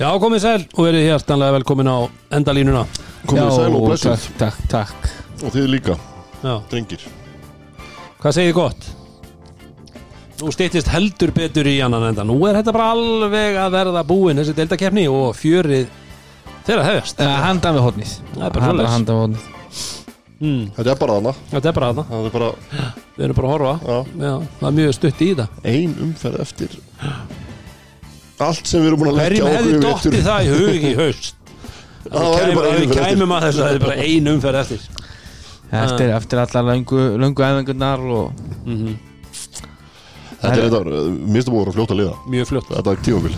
Já, komið sæl og verið hjartanlega velkomin á endalínuna. Komið sæl og blessuð. takk, takk, takk. Og þið líka, Já, drengir. Hvað segir þið gott? Nú styttist heldur betur í annan enda. Nú er þetta bara alveg að verða búin þessi deildakefni og fjörið þeirra hefjast. Uh, Handan við hodnið Það er bara. Handan við hodnið mm, Þetta er bara þarna. Þetta er bara þarna, Það er bara við erum bara að horfa. Já, Já, það er mjög stutt í þetta. Ein umferð eftir Allt sem við erum búin að leggja Hverjum á hefði okkur í dottið það í hug í haust? Það Við kæmum, við eftir kæmum að þessu það er bara ein umferð eftir. Eftir, eftir allar löngu, löngu æfingarnar og mm Þetta er þetta, minnstu búin að vera fljóta að liða. Mjög fljótt. Þetta er tímabil.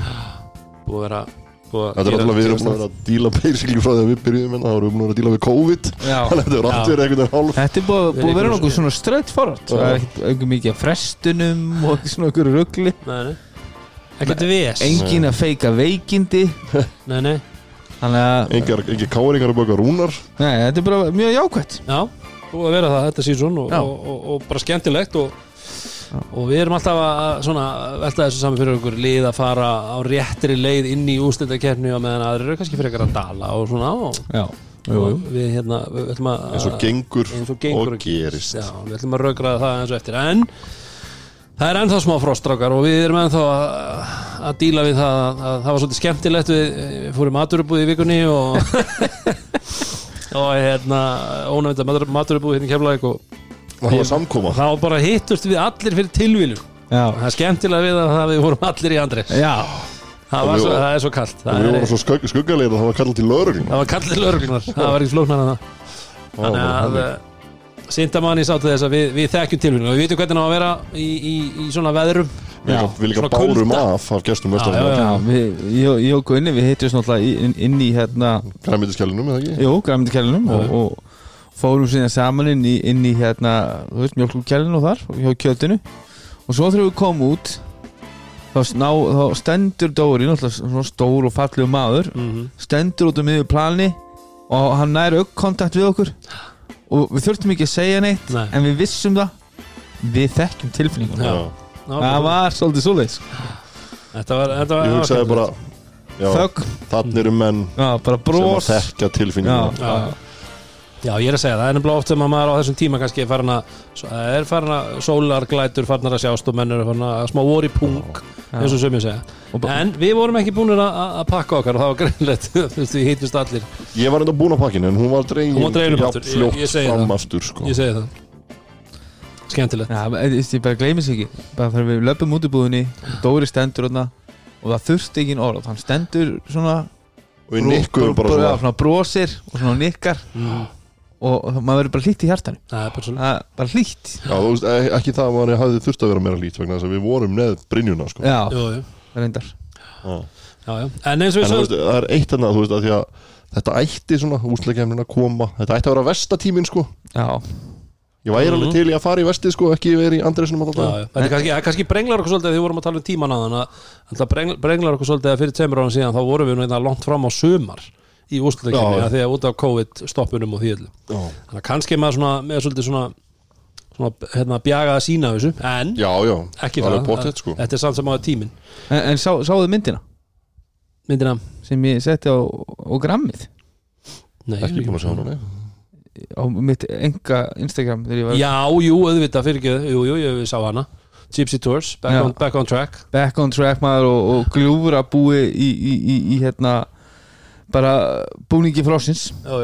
Búið að vera að Þetta er alltaf við erum búin að vera að díla basically frá því að við byrjuðum en þá erum við búin að vera að díla við COVID. Þannig að þetta er Já. allt verið einhvern veginn hálf Þetta er búið að vera ykkur nokkuð svona straight forward. Það er ekkert mikið af frestunum og ekki svona einhverju ruggli Nei, nei Engin að feika veikindi. Nei, nei. Þannig að Engar, engar káringar að baka rúnar. Nei, þetta er bara mjög jákvætt. Já, búið að vera það þetta sísón og, og, og, og bara skemmtilegt og, og við erum alltaf að svona, velta þessu saman fyrir okkur lið að fara á réttri leið inn í úrslitakerni og meðan aðrir eru kannski fyrir eitthvað að dala og svona og, Já. Jú, jú. og við hérna við ætlum að eins og gengur eins og gengur og gerist. Já, við ætlum að raugraða það eins og eftir. En það er ennþá smá frostrákar og við erum ennþá að, að díla við það að, að það var svolítið skemmtilegt. Við, við fórum maturubúð í vikunni og og hérna ónæmda maturubúð hérna í Keflæk og Það var samkoma þá bara hittust við allir fyrir tilvílu Já. Það er skemmtilega við að það við vorum allir í Andrés. Já. Það, var Og svo, það er svo kallt Og það, við er, vorum svo skugg, skuggalegir að það var kallað til lögreglum það var kallir lögreglunar það var ekki flóknar en það. Þannig að Sintamanni sátt þess að við, við þekkjum tilvíðinu og við vitum hvernig það á að vera í, í, í svona veðrum. Líka- við líka Svona bárum af af gestum Já, já, já. Já, við, ég, ég og Gunni, við hittum náttúrulega inn, inn í hérna Græmiðiskjælunum, eða ekki? Jú, græmyndikælinum og, og fórum síðan saman inn í, inn í hérna, þú veist, mjölkukælinu og þar hjá kjötinu. Og svo þegar við komum út þá, sná, þá stendur Dóri, náttúrulega svona stór og fallegu maður Mhm. stendur út um miður plani og hann nær aukkontakt við okkur og við þurftum ekki að segja neitt Nei. en við vissum það við þekkjum tilfinningun Já. Já. það var svolítið svoleiðis Þetta var, þetta var Ég hugsaði bara Já, þögg, þannig eru menn já, bara sem að bros þekka já, tilfinninguna Já. Já, ég er að segja, það er nefnilega oft sem að maður á þessum tíma kannski er farin að, er farin að sólarglætur farnar að sjást og menn eru farin að smá voru í pung, eins og sömjum segja. Og ba- En við vorum ekki búin að, að pakka okkar og það var greinlegt, þú veist, við hittust allir. Ég var enda búin að pakkinu en hún var dregin Hún var dregin upp aftur, ég- fljótt ég segi fram það. aftur sko. Ég segi það. Skemmtilegt. Já, ég bara gleymis ekki. Bara þegar við löpum út í búðinni Dóri stendur þarna og það þurfti ekki orð. Hann stendur svona og bara já, svona. Svona brosir og svona nikkar. Mm. Og maður verður bara hlýtt í er bara hlýtt. Já, þú veist, e- ekki það að maður hafði þurft að vera meira lít vegna þess að við vorum neð Brynjuna sko. já, Jú, jú, reyndar. Já. já, já. En eins og sögum veist, það er eitt annað, þú veist, að því að þetta ætti svona úsleikemnin að koma. Þetta ætti að vera vestatímin sko. Já, ég væri Mhm. alveg til í að fara í vestið sko ekki verið í Andresunum alltaf Já, já. Þetta er kannski, það er kannski brenglar okkur svolítið þegar við vorum að tala um tíman að brenglar, brenglar okkur svolítið að fyrir tveimur árum síðan þá vorum við nú einna langt fram á sumar í því að út af COVID stoppunum og því öllu. Já, þannig að kannski maður svona með svolítið svona, svona hérna, bjaga að sína þessu en já, já. ekki alveg það, pottet sko. Þetta er samt sem á tímin en, en sá, sáðu myndina? Myndina, sem ég setti á, á grammið? Nei, ekki búin að sjá hana, á mitt enga Instagram þegar var já, jú, auðvitað fyrir ekki jú, jú, ég sá hana. Gypsy Tours, back, Já. on, back on track. Back on track maður og, og gljúfur að búi í, í, í, í hérna bara búningi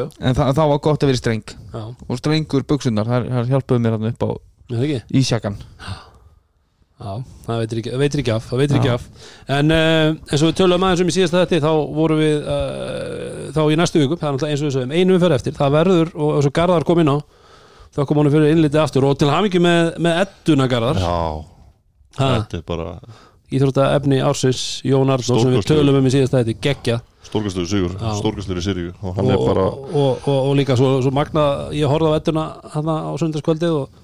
já, en það, það var gott að vera streng. Já, og strengur buksunar, það, hjálpuðu mér upp á er það ekki? ísjakan Já, það veitir ekki, veitir ekki af, það veitir ekki af. En uh, eins og við tölum aðeins um í síðasta þetta þá vorum við uh, þá í næstu viku, það er náttúrulega eins og við sögum einu umferð eftir, það verður og eins og Garðar kom inn á þá kom hann fyrir innlitið aftur og til hamingi með, með edduna Garðar. Já, þetta er bara Íþrótta efni ársins Jón Arnór sem við tölum um í síðasta þetta geggja stórkastlegu sigur Já. stórkastlegu sigur og og, hann er bara og, og, og, og líka svo, svo magna ég horfði á edduna hann á sundarskvöldið og,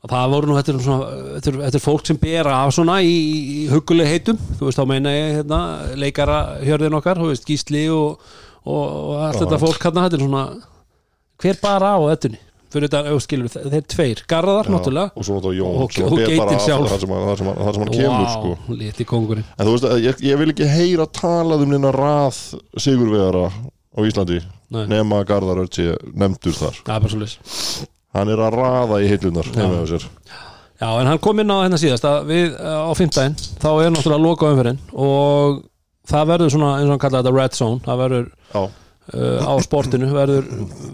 og það voru nú þetta er, fólk sem bera af svona í, í huguleg heitum. Þú veist þá meina ég hérna, leikara hjörðin okkar, þú veist Gísli og, og, og allt þetta fólk hérna þetta er svona hver bara á eddunni fyrir þetta, ef þú skilur, þe- þeir tveir Garðar, náttúrulega og svo náttúrulega Jón Og- geitin sjálf. þar sem hann, kemur sko. en þú veist að ég, ég vil ekki heyra talað um neina rað sigurvegara á Íslandi Nei. nema Garðar Örd sé nefndur þar leys hann er að raða í hjá sér Já, en hann kom inn á hérna síðast að við uh, á fimmtæðin, þá er náttúrulega loka umferðin og það verður svona eins og hann kallaði þetta red zone, það verður já, uh, á sportinu, verður,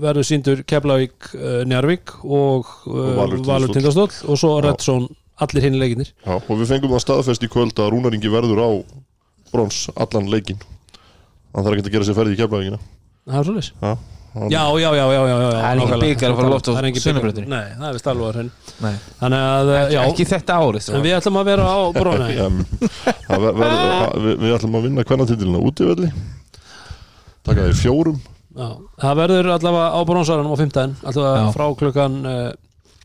verður síndur Keflavík, uh, Njarvík og Og uh, Valur Tindastóll. Og svo zone allir hinn leikinir. já, og við fengum það staðfest í kvöld að Rúnaringi verður á brons allan leikin hann þarf ekki að gera sér ferði í keflavíkina Það er svo leys. já, Já, já, já, já, já, já Það er nákvæmlega. bikar að fara lofta á er bikar. Nei, það er vist. Nei. Þannig að, já, Ekki þetta árið en við ætlum að vera á ver, við, ætlum að vinna útivelli taka því fjórum Já, það verður allavega á bronsaranum á fimmtæðin allavega Já. frá klukkan uh,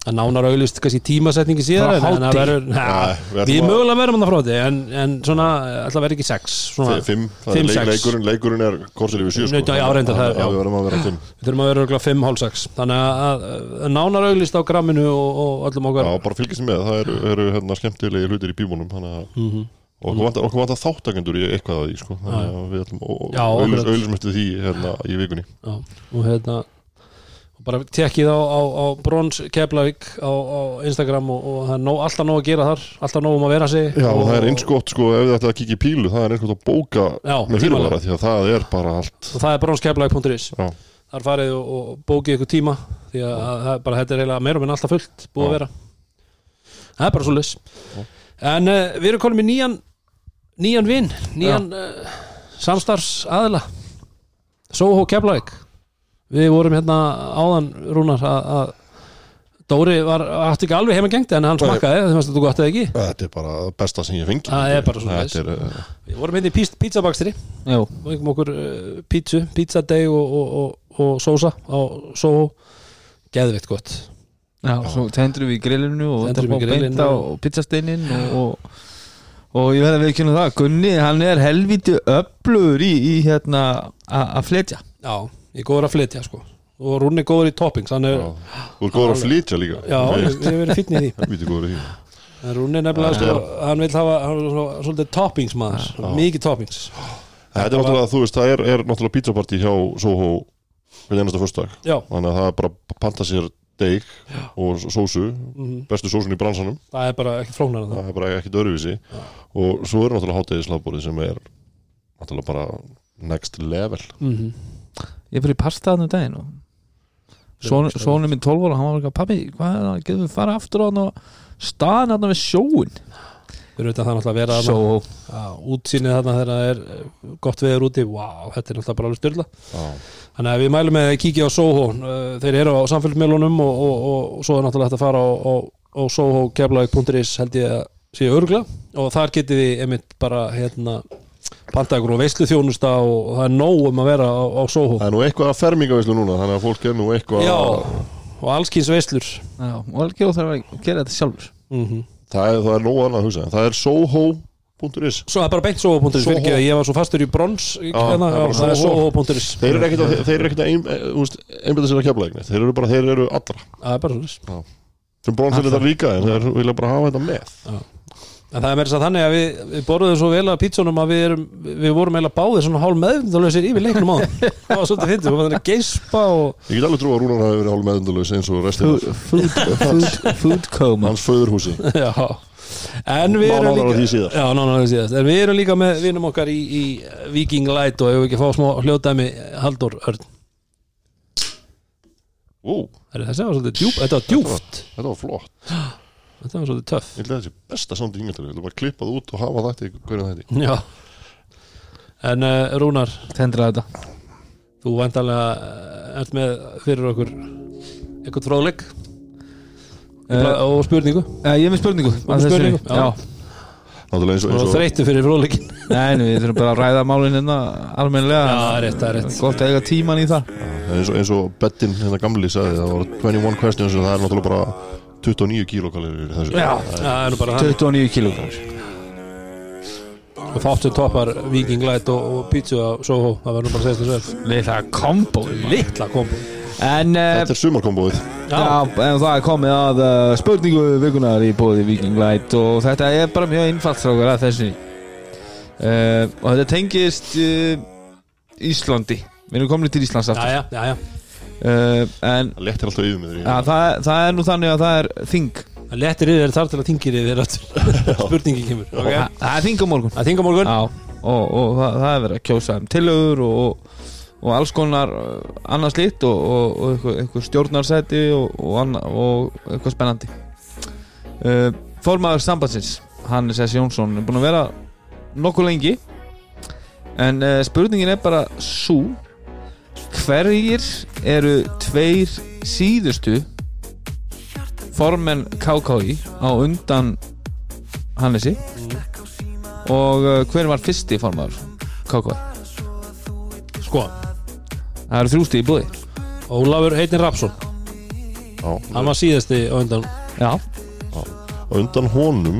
að nánar auðlist kannski tímasetningi síðar Frá en það hádegi. verður, Nei, ja, við ætlum við að- mögulega verðum það frá því en, en svona, allavega verður ekki sex svona, Fi- fimm, það Fimm, er leik, sex. leikurinn leikurinn er korsil yfir sjö sko. Nei, já, reyndar, það er- Já, já. við verðum að vera fimm við þurfum að vera örugglega fimm, hálf sex þannig að, að, nánar auðlist á gramminu og, og öllum okkar Já, bara fylgjast með, það eru, eru hérna, skemmtilegi hlutir í bíbúnum þannig að Mhm. Og okkur vantar, okkur vantar þáttakendur í eitthvað af því sko. þannig að við ætlum að auðlum eftir því hérna, í vikunni. Já, og hérna bara tekkið á, á, á Brons Keflavík á, á Instagram og, og það er nóg, alltaf nóg að gera þar alltaf nóg um að vera sig Já, og og, það er eins gott sko, ef þið ætlaði að kíkja í pílu það er eins gott að bóka Já, með fyrirvara því að það er bara allt. Og það er bronskeflavík.is þar farið og, bókið ykkur tíma því að, að, að bara þetta er eiginlega meira minn alltaf fullt búið að Já. vera. Það er bara svo laus en uh, við erum konum í nýjan nýjan vinn, nýjan uh, samstarfs aðila Soho Keflavík. Við vorum hérna áðan Rúnar að, að Dóri var, átti ekki alveg heima gengt en hann smakkaði, þeim fannst þetta gott eða ekki. Þetta er bara það besta sem ég fengi Það er bara. Þetta er, uh, við vorum hérna í pizzabakstri Já, og einhverjum okkur uh, pítsu, pizzadeg og, og, og, og sósa á Soho. Geðveitt gott. Já, svo tendur við grillinu og Tendrum fá grillinu. beint á og- pizzasteinin og, og, ég verði að veikina það Gunni, hann er helviti öflugur í, í hérna a- að fletja Já, ég er góður að flytja sko. Og Rúni er góður í toppings hann er, já. Þú er góður að flytja líka. Já, ég hef verið í því. Helviti góður í því. En Rúni er nefnilega sko, hann vil hafa hann er svo- svolítið toppings maður, mikið toppings. Þetta er náttúrulega, þú veist, það er, er náttúrulega pizzapartí hjá Soho við einasta föstudag. Já, Þannig að það er bara að panta sér deig og sósu, mhm, bestu sósun í bransanum. Það er bara ekki flóknar en það. Það er bara ekkert öruvísi og svo er náttúrulega hátegislafbúrið sem er náttúrulega bara next level. Mhm. Ég fyrir pasta hann um daginn og Sónu sónu minn 12 ára, hann var ekki pappi, hvað er það, getum við fara aftur á hann og staðan hann við sjóin Við erum þetta það náttúrulega að vera útsýnið þarna þegar það er eh, gott veður úti, wow, þetta er náttúrulega bara alveg styrla Já, Þannig að við mælum með að kíkja á Soho. Uh, þeir eru á samfélgmiðlunum og, og, og, og svo er náttúrulega hægt að fara á, á, á sohokeflavík.is held ég að séu örgla og þar getið við einmitt bara hérna panta ykkur og veislu þjónusta og, og það er nóg um að vera á, á Soho. Það er nú eitthvað að fermingavislu núna þannig að fólk er nú eitthvað Já, og allskins veislur. Já, og og þarf að gera þetta sjálfur. Mm það, er, það er nóg annað að hugsa. Það er soho.is Svo það er bara beint soho.is Soho. fyrir ekki að ég var svo fastur í brons hérna, það er er soho.is þeir eru ekkert að, þeir eh, einbæta sér að kefla eignir þeir eru bara, þeir eru allra. Það er bara svo sem brons er þetta líka en þeir vilja bara hafa þetta með. En það er meira þess að þannig að við, við borðum svo vel að pítsunum að við, erum, við vorum eiginlega báðir svona hálf meðvindalösir yfir leiknum á það var svolítið fyndið, við varum þannig að geispa og ég get alveg trú að Rúnar hafi verið hálf meðundalus eins og Food, food, food, food coma. Hans föðurhúsi. Já En við erum líka. Já, nánar á því síðast En við erum líka með vinum okkar í, í Viking Light og ef við ekki fá smá hljóðdæmi Halldór Örn? Ó, Er Þessi var svolítið djúp, þetta var djúft þetta var flott. Þetta var svolítið töff. Ég ætla þessi besta samt í yngjöndur ég ætla bara að klippa það út og hafa þetta í hverju þetta Já. En uh, Rúnar, Tendra þetta. Þú vantarlega ert með fyrir okkur eitthvað fróðleik Eh, og spurningu? Já, ég er með spurningu. Með spurningu, já. Já, náttúrulega eins og, og eins og þreyttu fyrir fróðleikin nei, nei, við þurfum bara að ræða málin hérna rétt Gott að eiga tíman í það. Eins og, eins og Bettin hérna gamli sagði það var 21 questions og það er náttúrulega bara 29 kílókallir í þessu. Já. Já, það er nú bara hann 29 kilógram og fátum toppar Viking Light og, og pizza á Soho. Það verður bara að segja þess að Lilla kombo. Litla kombo En uh, Þetta er sumarkombóið. Já, en það er komið að uh, spurningu vikunar í bóði Viking Light og þetta er bara mjög einfalt strákar að þessu. Uh, og þetta tengist uh, Íslandi. Við erum komin til Íslands aftur. Já, já, já. uh, en Það léttir alltaf yfir með því ja, það, það er nú þannig að það er þing. Það lettir yfir þar til að þingir yfir spurningi kemur. Okay. það, það er þing á morgun. Það þinga morgun. Já, og, og það, það er verið að kjósa um tillögur og, og alls konar uh, annað slíkt og, og, og eitthvað, eitthvað stjórnarsæti og, og, eitthvað spennandi uh, Formaður sambandsins Hannes S. Jónsson er búin að vera nokkuð lengi en uh, spurningin er bara svo hverjir eru tveir síðustu formenn KKI á undan Hannesi og uh, hver var fyrsti formaður KKI? Sko, Það eru þrjústi í búði Ólafur heitin Rapsson Já, Hann var síðasti á undan. Já, og undan honum.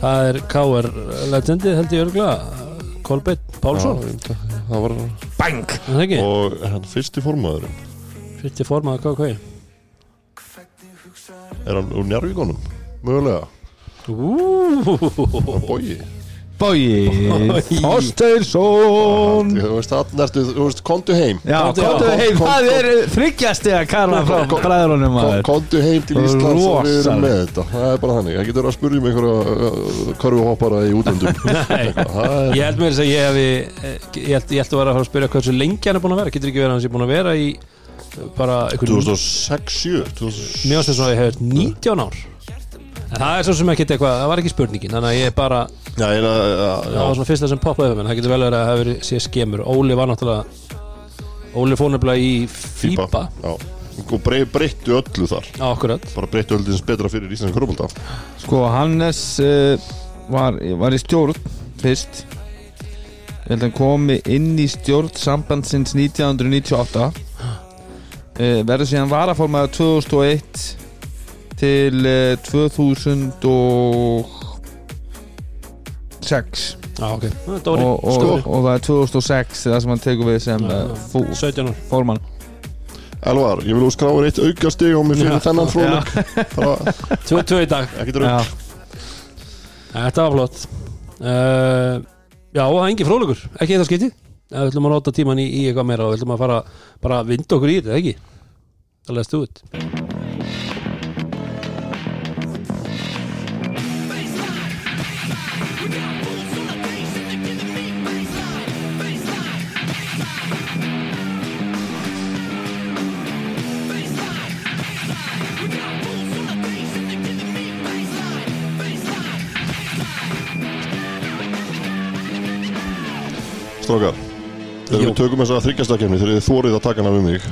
Það er KR legendi held ég örgulega Kolbeitt Pálsson. Já, Það var bang! Er Það ekki, Og hann fyrsti formaðurinn. Fyrsti formaður KK Er hann úr Njarvíkonum? Mögulega. Úúúúú Bói Bói Þorsteinsson. Þú veist, ertu, þú veist, kontu heim. Já, kom- heim, það er þryggjasti að kalla frá maður. Kontu heim til Íslands og við erum með þetta. Það er bara þannig, það getur að spurja um einhverja uh, körfuhoppara í útlöndum. Nei, Það er ég held með þess að ég hefi eh, Ég held, ég held að vera að fara að spyrja hversu lengi hann er búin að vera. Getur ekki verið að hann sé búin að vera í eh, bara einhvern 2006-7 Mér finnst þess að ég hef 19 ár En það er svo sem ekki eitthvað, það var ekki spurningin Þannig að ég bara, Já, ég er að það var svona fyrsta sem poppaði upp menn Það getur vel verið að það hafi verið sé skemur. Óli var náttúrulega Óli fór nefnilega í FIBA FIBA Já, og brey, breyttu öllu þar. Á akkurat. Bara breyttu öllu þess betra fyrir Íslandin Körbólda Sko, Hannes uh, var, var í stjórn fyrst. Ég held að hann komi inn í stjórn sambandsins 1998 uh, verður síðan varaformaður 2001 til uh, 2006 Já, ok, Það er Dóri, og, og, sko og það er 2006 það sem hann tekur við sem uh, já. fú, 17 ár. formann. Elvar, ég vil þú skráður eitt auka stig á mig fyrir Já. þennan fróðleik Bara, Tvö, tvö í dag. Ekki drögg Já, Þetta var flott. Uh, Já, það er engin fróðlegur Ekki þetta skipti Við ætlum að nota tíman í, í eitthvað meira og við ætlum að fara bara að vinda okkur í þetta, ekki? Það leðst út Strákar. Þegar við tökum þess að þryggjastakefni þegar þið þórið að taka hana við mig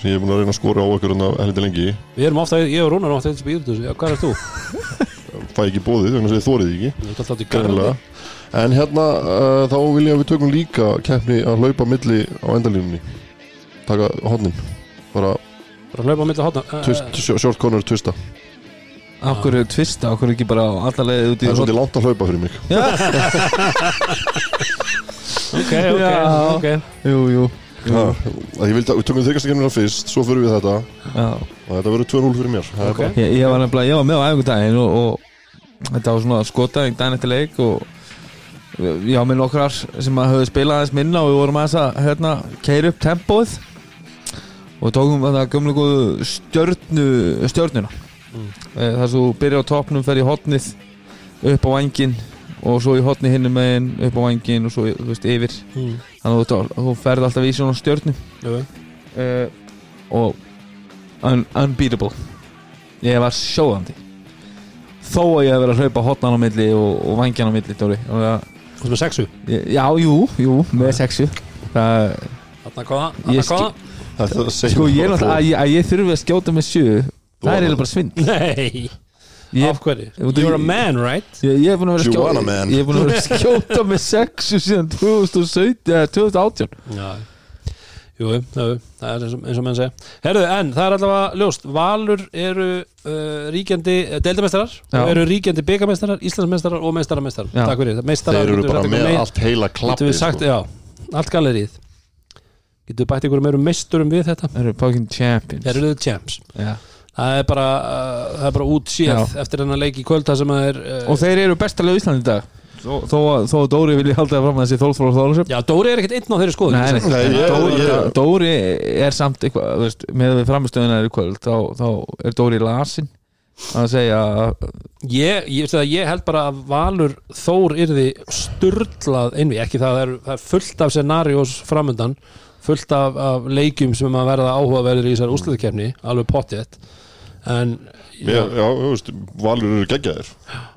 sem ég er búin að reyna að skora á ykkur hérna heldur lengi. Við erum ofta, ég og Rúnar ofta eitthvað spýrut þessu Já, hvað er þú? fæ ekki bóðið, þannig að þið þórið ekki. Er alltaf í garði. En hérna uh, þá vil ég að við tökum líka keppni að hlaupa milli á endalínunni. Taka hodnin bara Bara hlaupa á milli hotna twist, uh, short corner twista. Okkur er tvista, okkur er ekki bara alla leiðið út í Það er svolítið langt að hlaupa fyrir mig Ok, ok, Já. ok Jú, jú, Ég vildi að við tökum þryggjastakefnina fyrst svo fyrir við þetta Já. og þetta verður 2-0 fyrir mér Það er bara- Ég, ég var nefnilega, ég var með á æfingudaginn og, og þetta var svona skotæðing daginn eftir leik og ég var með nokkrar sem að höfðu spilað aðeins minna og við vorum aðeins að hérna, keira upp tempóið og við tókum þetta gömlega góðu stjörnu, stjörnuna Mm. mm. þar svo byrja á topnum fer í hotnið upp á vangin og svo í hotni hinnum megin upp á vangin og svo þú veist, yfir. Mm. þannig að þú, þú ferð alltaf í svona stjörnu. Jú, uh, og un unbeatable. Ég var sjóðandi. Þó að ég hef verið að hlaupa hotnan á milli og, og vangjan á milli Dóri. og það, Þú sem er sexu? Já, jú, jú, með sexu. Það, Þarna hvaða, Ég þarna hvaða sko ég er náttúrulega að, ég- þurfi að skjóta með sjö. Það er eiginlega bara svinn Nei, af hverju? You're a man, right? ég, er búin að vera að skjóta man. ég búin að vera að skjóta með sexu síðan 2017, eða 2018 Já Jú, það er eins og, eins og menn segja Herðu, en það er allavega ljóst Valur eru uh, ríkjandi deildameistarar Já. og eru ríkjandi byggameistarar, Íslandsmeistarar og meistarameistarar Já. Takk fyrir, meistarar Þeir eru bara með allt heila klappið við sagt, sko. já, allt gallerið getur bætt ykkur meirum meisturum við þetta eru fucking champions þeir eru the champs Já. Það er bara, uh, það er bara út síðan eftir hennar leik í kvölda sem að er uh, Og þeir eru bestalega í Íslandi í dag. Þó, þó, að- þó að Dóri vilji halda það fram að þessi Þólfur og Þólusöp já, Dóri er ekkert einn á þeirri skoðun Nei, nei, Nei, ég- Dóri, ég- Dóri er samt eitthvað, þú veist, með við framistöðuna er í kvöld, þá, þá er Dóri lasin að segja ég, ég, held bara að Valur Þór yrði sturlað einvi, ekki það, það er, það er fullt af scenarios framöndan fullt af, af leikjum sem að verða áhugaverðir í þessar úrslutakefni alveg pottið en já, þú veist, Valur eru geggjaðir.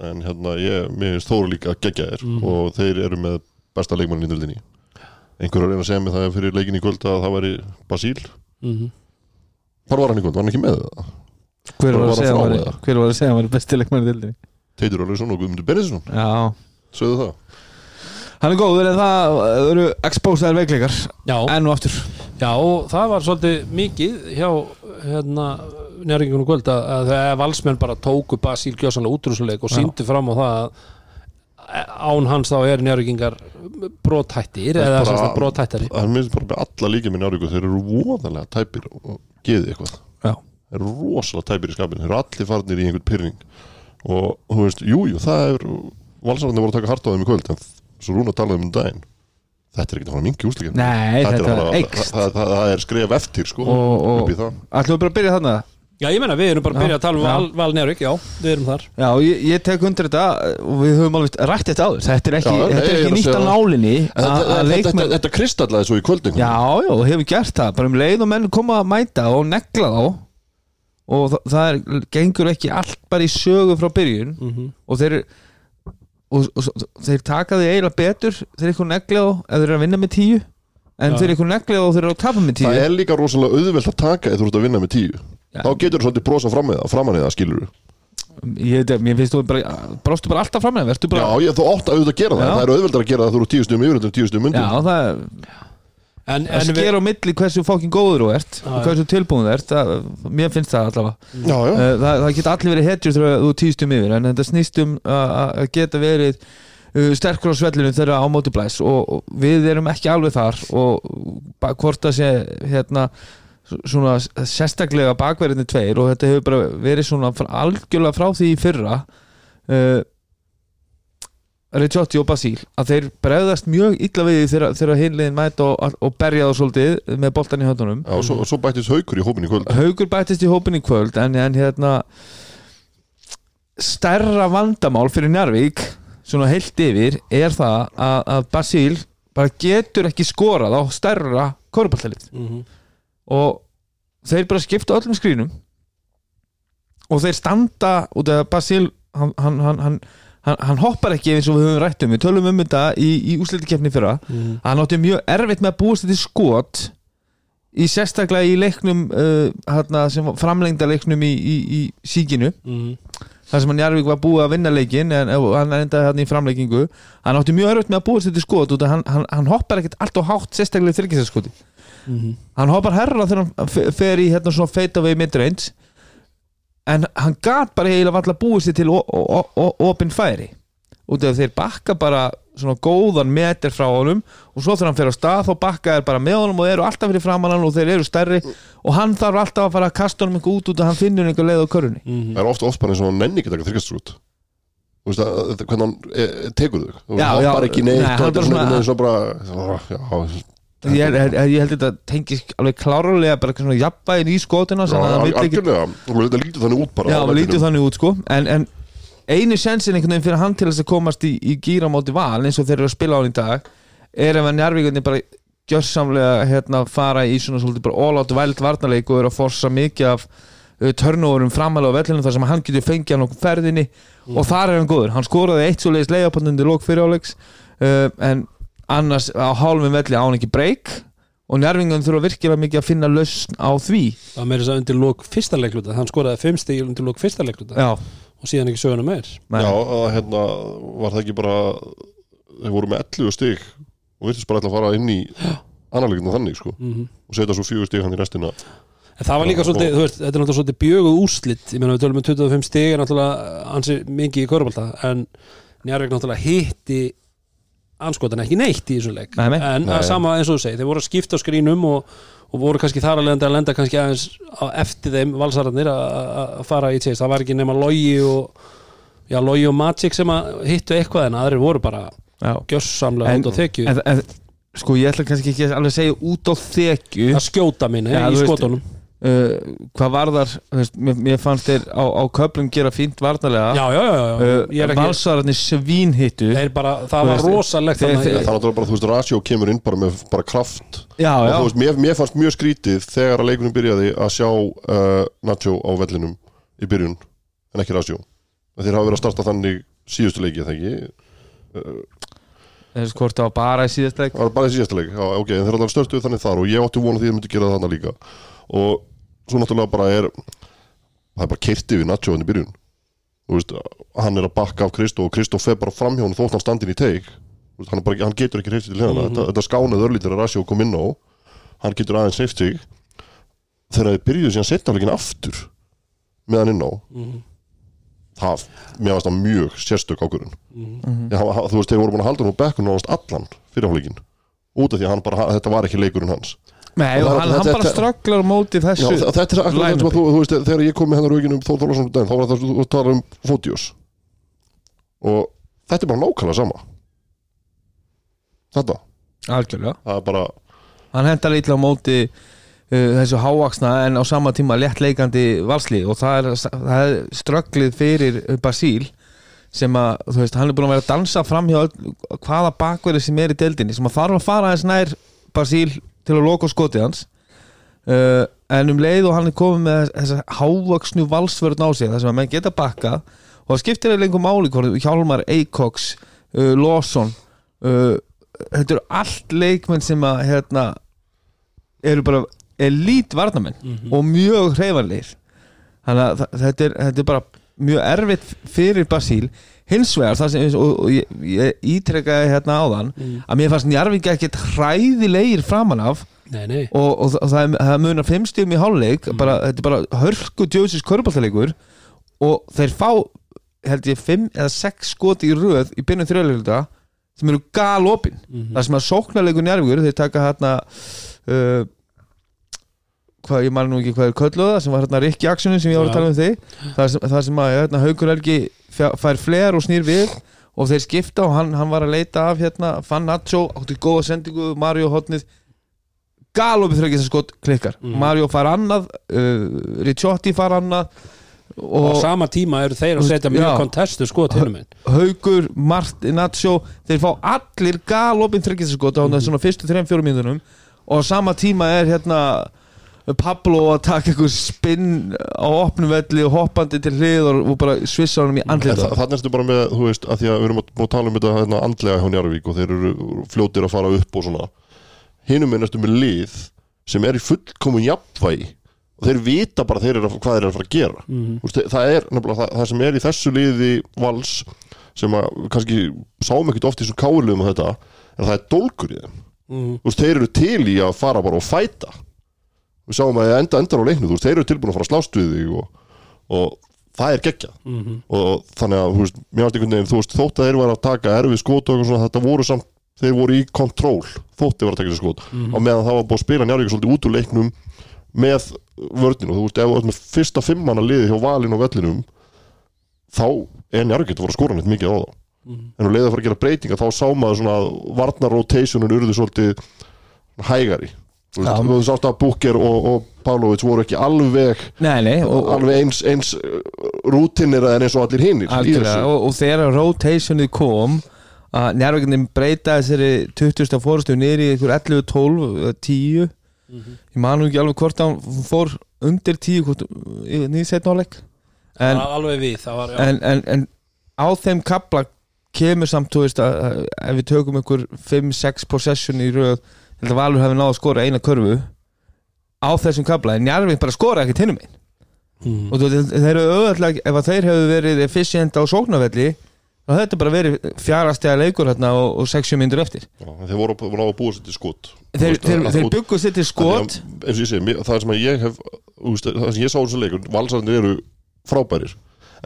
En hérna, ég, mér finnst Þóru líka geggjaðir og þeir eru með besta leikmannin í dildinni einhver er að segja mig það fyrir leikin í kvöld að það væri Basíl. Mm Hvar var hann í kvöld? Var hann ekki með það? hver var Bara að segja frá að var, hver var að segja að var besti leikmann í dildinni Teitur Ólafsson og Guðmundur Benedinsson Já, Sögðu það. Hann er góður en það eru expósaðar veikleikar. Já, enn og aftur. Já, og það var svolítið mikið hjá hérna, nýringunum kvöld að, að valsmenn bara tóku Basíl Gjósanlega útrúsuleik og Já. síndu fram á það að án hans þá er Það er eða brothættari. Það er minnst bara með alla líka með Njáríku Þeir eru voðalega tæpir og geði eitthvað. Já. Þeir eru rosalega tæpir í skapinu Þeir eru allir farnir í einhvern pyrring og þú veist, jújú, jú, það er valsararnir voru að taka hart á þeim í kvöld en svo Rúna talaði um daginn. Þetta er ekki að fara mingi úsleikinn Nei, þetta það, það, það er skref eftir sko Og- og- það. Ætlum við bara að byrja þannig Já, ég meina, við erum bara að byrja að tala um. Val, Val Nýring, já, við erum þar. Já, ég, ég tek undir þetta og við höfum alveg rætt þetta áður. Þetta er ekki, Já, þetta er ekki að nýtt það. nálinni að- þetta, að þetta, leikmenn þetta, þetta kristallaði svo í kvöldin Já, já, og hefur gert það. Bara um leið og menn koma að mæta og negla þá og það, það er, gengur ekki allt bara í sögu frá byrjun mm og þeir og, og, og, þeir taka því eiginlega betur þeir eitthvað negla þá ef þeir eru að vinna með tíu. En Já. þeir eitthvað negla þá þeir eru að tapa með tíu það þú tíu Já. þá getur þú svolítið brosa fram með það framan eða skilur ég veit að mér finnst þú bara brostu bara alltaf fram með já, bara ég, þú átt að auðvitað að gera það Já. það er auðveldar að gera það að þú eru tíu stum yfir en tíu stum Já, undir það er En, að en við, skera á milli hversu fókin góður þú ert Já, og hversu tilbúin þú ert það, mér finnst það allavega já, já. Eh, það, það geta allir verið hetjur þegar þú týstum yfir en þetta snýst um að að geta verið uh, sterkur á svellinu þegar á móti blæs og, og við erum ekki alveg þar og ba- hvort það sé hérna svona sérstaklega bakverðinni tveir og þetta hefur bara verið svona algjörlega frá því í fyrra uh, Ricciotti og Basíl að þeir bregðast mjög illa við því þegar, hinliðin mæta og, og berja þá svolítið með boltan í höndunum. Já, og svo, svo bættist haukur í hópin í kvöld. Haugur bættist í hópin í kvöld en, en hérna stærra vandamál fyrir Njarvík svona heilt yfir er það að, að Basíl bara getur ekki skorað á stærra korupallalið mm og þeir bara skipta öllum skrínum og þeir standa út af Basíl hann, hann, hann, hann, hann, hann hoppar ekki eins og við höfum rætt um. Við tölum um þetta í, í úslitikefni fyrra. -hmm. hann átti mjög erfitt með að búast þetta skot í sérstaklega í leiknum uh, hérna, sem var framlengda leiknum í, í, í síkinu. Mm. Þar sem hann Jarvík var búið að vinna leikin en hann endaði hérna í framleikingu hann átti mjög erfitt með að búast þetta skot út af hann, hann, hann hoppar ekkert allt og hátt sérstaklega í þryggjastaskoti -hmm. hann hoppar herra þegar hann fe- fer í hérna svona feita við midrange. En hann gat bara eiginlega valla búið sér til o- o- o- opin færi. Út af þeir bakka bara svona góðan meter frá honum og svo þegar hann fer á stað þá bakka er bara með honum og þeir eru alltaf fyrir framan hann og þeir eru stærri og hann þarf alltaf að fara að kasta honum eitthvað út út af hann finnur einhver leið á körunni það er ofta oft bara eins og hann nenni ekki að taka þryggjast út Þú veist að, hvernig hann e, e, tekur þau Já, hann já, bara ekki nei, neitt hann og bara þetta er svona svona- bara já, ég, ég, ég held þetta tengis alveg klárlega bara svona jafnvægin í og þetta lítið þannig út bara Já, á lítið þannig út sko. En, en einu sensin einhvern veginn fyrir hann til þess að komast í, í gýra móti val eins og þeir eru að spila á hann í dag er ef að njárvíkunni bara gjörsamlega hérna, fara í svona svolítið bara all out væld varnarleik og eru að forsa mikið af uh, turnoverum framalega á vellinu þar sem hann getur fengið hann okkur ferðinni. Og þar er hann góður, hann skoraði eitt svo leiðis leiðapannundi lók fyriráleiks uh, en annars á hálfum velli á hann ekki breyk og njárvíkunni þurfa virkilega mikið að finna lausn á því. Það var meira þess að undir lók fyrsta leikluta. Hann skoraði fimm stíl undir lók fyrsta leikluta. Já, og síðan ekki söguna meir. Já, að hérna var það ekki bara þeir voru með 11 stig og virtist bara að fara inn í annarleikinu þannig sko. Mm og setja svo fjögur stig hann í restina. En það var líka svolítið, þú veist, þetta er náttúrulega svolítið bjöguð úrslit. Ég meina við tölum um 25 stig er náttúrulega ansi mikið í korfbalta en Njarvík náttúrulega hitti anskotan ekki neitt í þessum leik Nei, nei. en Nei. sama eins og þú segir, þeir voru að skipta á skrínum og, og voru kannski þar að lenda að lenda kannski aðeins eftir þeim valsararnir að- fara í tjens, það var ekki nema logi og já, logi og Magic sem að hittu eitthvað en aðrir voru bara Já. gjössamlega út á þekju en, en, sko ég ætla kannski ekki alveg að segja út á þekju að skjóta minni Já, í skotunum uh, hvað varðar þú veist, mér, mér fannst þeir á, á köplum gera fínt já. uh, ég er ekki valsararnir svínhittu. Þeir bara, það var rosalegt þeir- þannig þeir- að- Það náttúrulega bara, þú veist, Ratio kemur inn bara með bara kraft. Já, og já, þú veist, mér, mér fannst mjög skrítið þegar að leikunum byrjaði að sjá uh, Nacho á vellinum í byrjun en ekki Ratio. Þeir hafa verið að starta þannig síðustu leiki þegar ekki, hvort það var bara í síðast leik? Það var bara í síðasta leik já, ok, en þeir alltaf störtuð þannig þar og ég átti vona því að þeir myndi gera það þannig líka og svo náttúrulega bara er það er bara kerti við Nacho hann í byrjun. Veist, hann er að bakka af Kristó og Kristó fer bara fram hjá hann þótt hann standin í teik. Veist, hann, bara, hann getur ekki hreifst til hérna þetta, þetta skánaði örlítir að Ratio kom inn á hann getur aðeins hreift sig. Þegar þeir byrjuðu síðan setjafleikin aftur með hann inn á Mhm. það, mér varst það mjög sérstök ákvörðun. Já, hann- þú veist, þeir voru búin að halda hann á bekkun náðast allan fyrirháleikin út af því að bara, þetta var ekki leikurinn hans Nei, Og hann, hann bara strögglar á móti Já, þessu. þa- þetta er akkur line-upi. þetta sem að þú, þú veist, þegar ég kom með hennar aukinum Þór daginn, þá var það að tala um Fótiós og þetta er bara nákvæmlega sama. Þetta, algjörlega. Það er bara hann hendar á móti uh, þessu hávaksna en á sama tíma léttleikandi valsli og það er, það er strögglið fyrir Basíl sem að, þú veist, hann er búin að vera að dansa fram hjá hvaða bakverði sem er í deildinni sem að þarf að fara aðeins nær Basíl til að loka á skotið hans. Uh, en um leið og hann er komið með þessa hávaksnu valsvörð á sig þar sem að menn geta bakka og það skiptir eða lengur máli hvort Hjálmar, Eikoks uh, Lawson uh, þetta eru allt leikmenn sem að hérna eru bara elít varnamenn Mhm. og mjög hreyfanleir þannig að þetta er, þetta er bara mjög erfitt fyrir Basíl hins vegar það sem og, og ég, ég ítrekaði hérna áðan Mm. að mér fannst Njarvík ekkert hræðilegir framan af. Nei, nei. Og, og, það, er- það munar fimm stíðum í hálfleik bara, þetta er bara hörku djóðsins körbáltaleikur og þeir fá held ég fimm eða sex skoti í röð í byrjun þrjöleikluta sem eru galopin. Mhm. það sem að sóknarleikur njárvíkur þeir taka hérna uh, hvað, ég man nú ekki hvað er kölluða sem var hérna Rikki Aksjónin sem ég var að tala um þig. Það sem, það sem að hérna, Haukur Helgi fjá- fær fler og snýr við og þeir skipta og hann, hann var að leita af hérna, fann Nacho, átti góða sendingu Mario hotnið galopið þrjókið sem skot klikkar. Mhm. Mario far annað, uh, Ricciotti far annað og á sama tíma eru þeir að setja mjög kontestu sko til minn Haugur, Martin, Nacho þeir fá allir galopin þryggjastaskot á mm svona fyrstu 3-4 mínúnum og á sama tíma er hérna Pablo að taka einhver spinn á opnum velli og hoppandi til hlið og bara svissa honum í andlita þa- Þannig erstu bara með, þú veist, að því að við erum að, tala um þetta hérna, andlega hjá Njarvík og þeir eru fljótir að fara upp og svona. Hinum er næstu með lið sem er í fullkomun jafnvægi og þeir vita bara þeir eru að, hvað þeir eru að fara að gera. Mhm. Þú veist, það er nefnilega það, það sem er í þessu liði vals sem að kannski sáum ekkert oft í þessum káliðum þetta en það er dólgur í þeim. Mhm. Þú veist, þeir eru til í að fara bara og fæta við sáum að enda endar á leiknu þú veist, þeir eru tilbúin að fara að slást við þig og, og það er geggjað. Mhm. og þannig að, þú veist, mér varst einhvern veginn þú veist, þótt að þeir var að taka erfið skot og eitthvað svona, þetta voru samt, þeir voru í kontról þótt þeir var að taka þessi skot. Og meðan það var búið að spila Njarvík svolítið út úr leiknum með vörninu, þú veist, ef þú ert með fyrsta fimmanna liði hjá valin og vellinum þá er Njarvík að fara að skora þú sást að Búker og, og Pavlovic voru ekki alveg Nei, nei, og, alveg eins, eins rútinir en eins og allir hinnir og, og þegar rotationið kom að njárvægnin breyta þessari 20. fórustu niður í ykkur 11, 12, eða 10 ég man nú ekki alveg hvort hann fór undir 10 hvort, nýð setna áleik en, Al- alveg við það var, en, en, en á þeim kapla kemur samt, þú veist, að, að ef við tökum ykkur 5-6 possession í röð ég held að Valur hefði náð að skora eina körfu á þessum kapla, en Njarvík bara skora ekkert hinnum einn Mhm. og veist, þeir eru auðvitað, ef að þeir hefðu verið efficient á sóknarvelli þá hefði þetta bara verið fjárastega leikur hérna og, og 6-7 myndur eftir. Já, en þeir voru á að búa sér til skot. Þeir, þeir, þeir út- byggu sér til skot. Að, eins og ég það sem ég hef veist, það sem ég sá þessu leikur, valsarnir eru frábærir,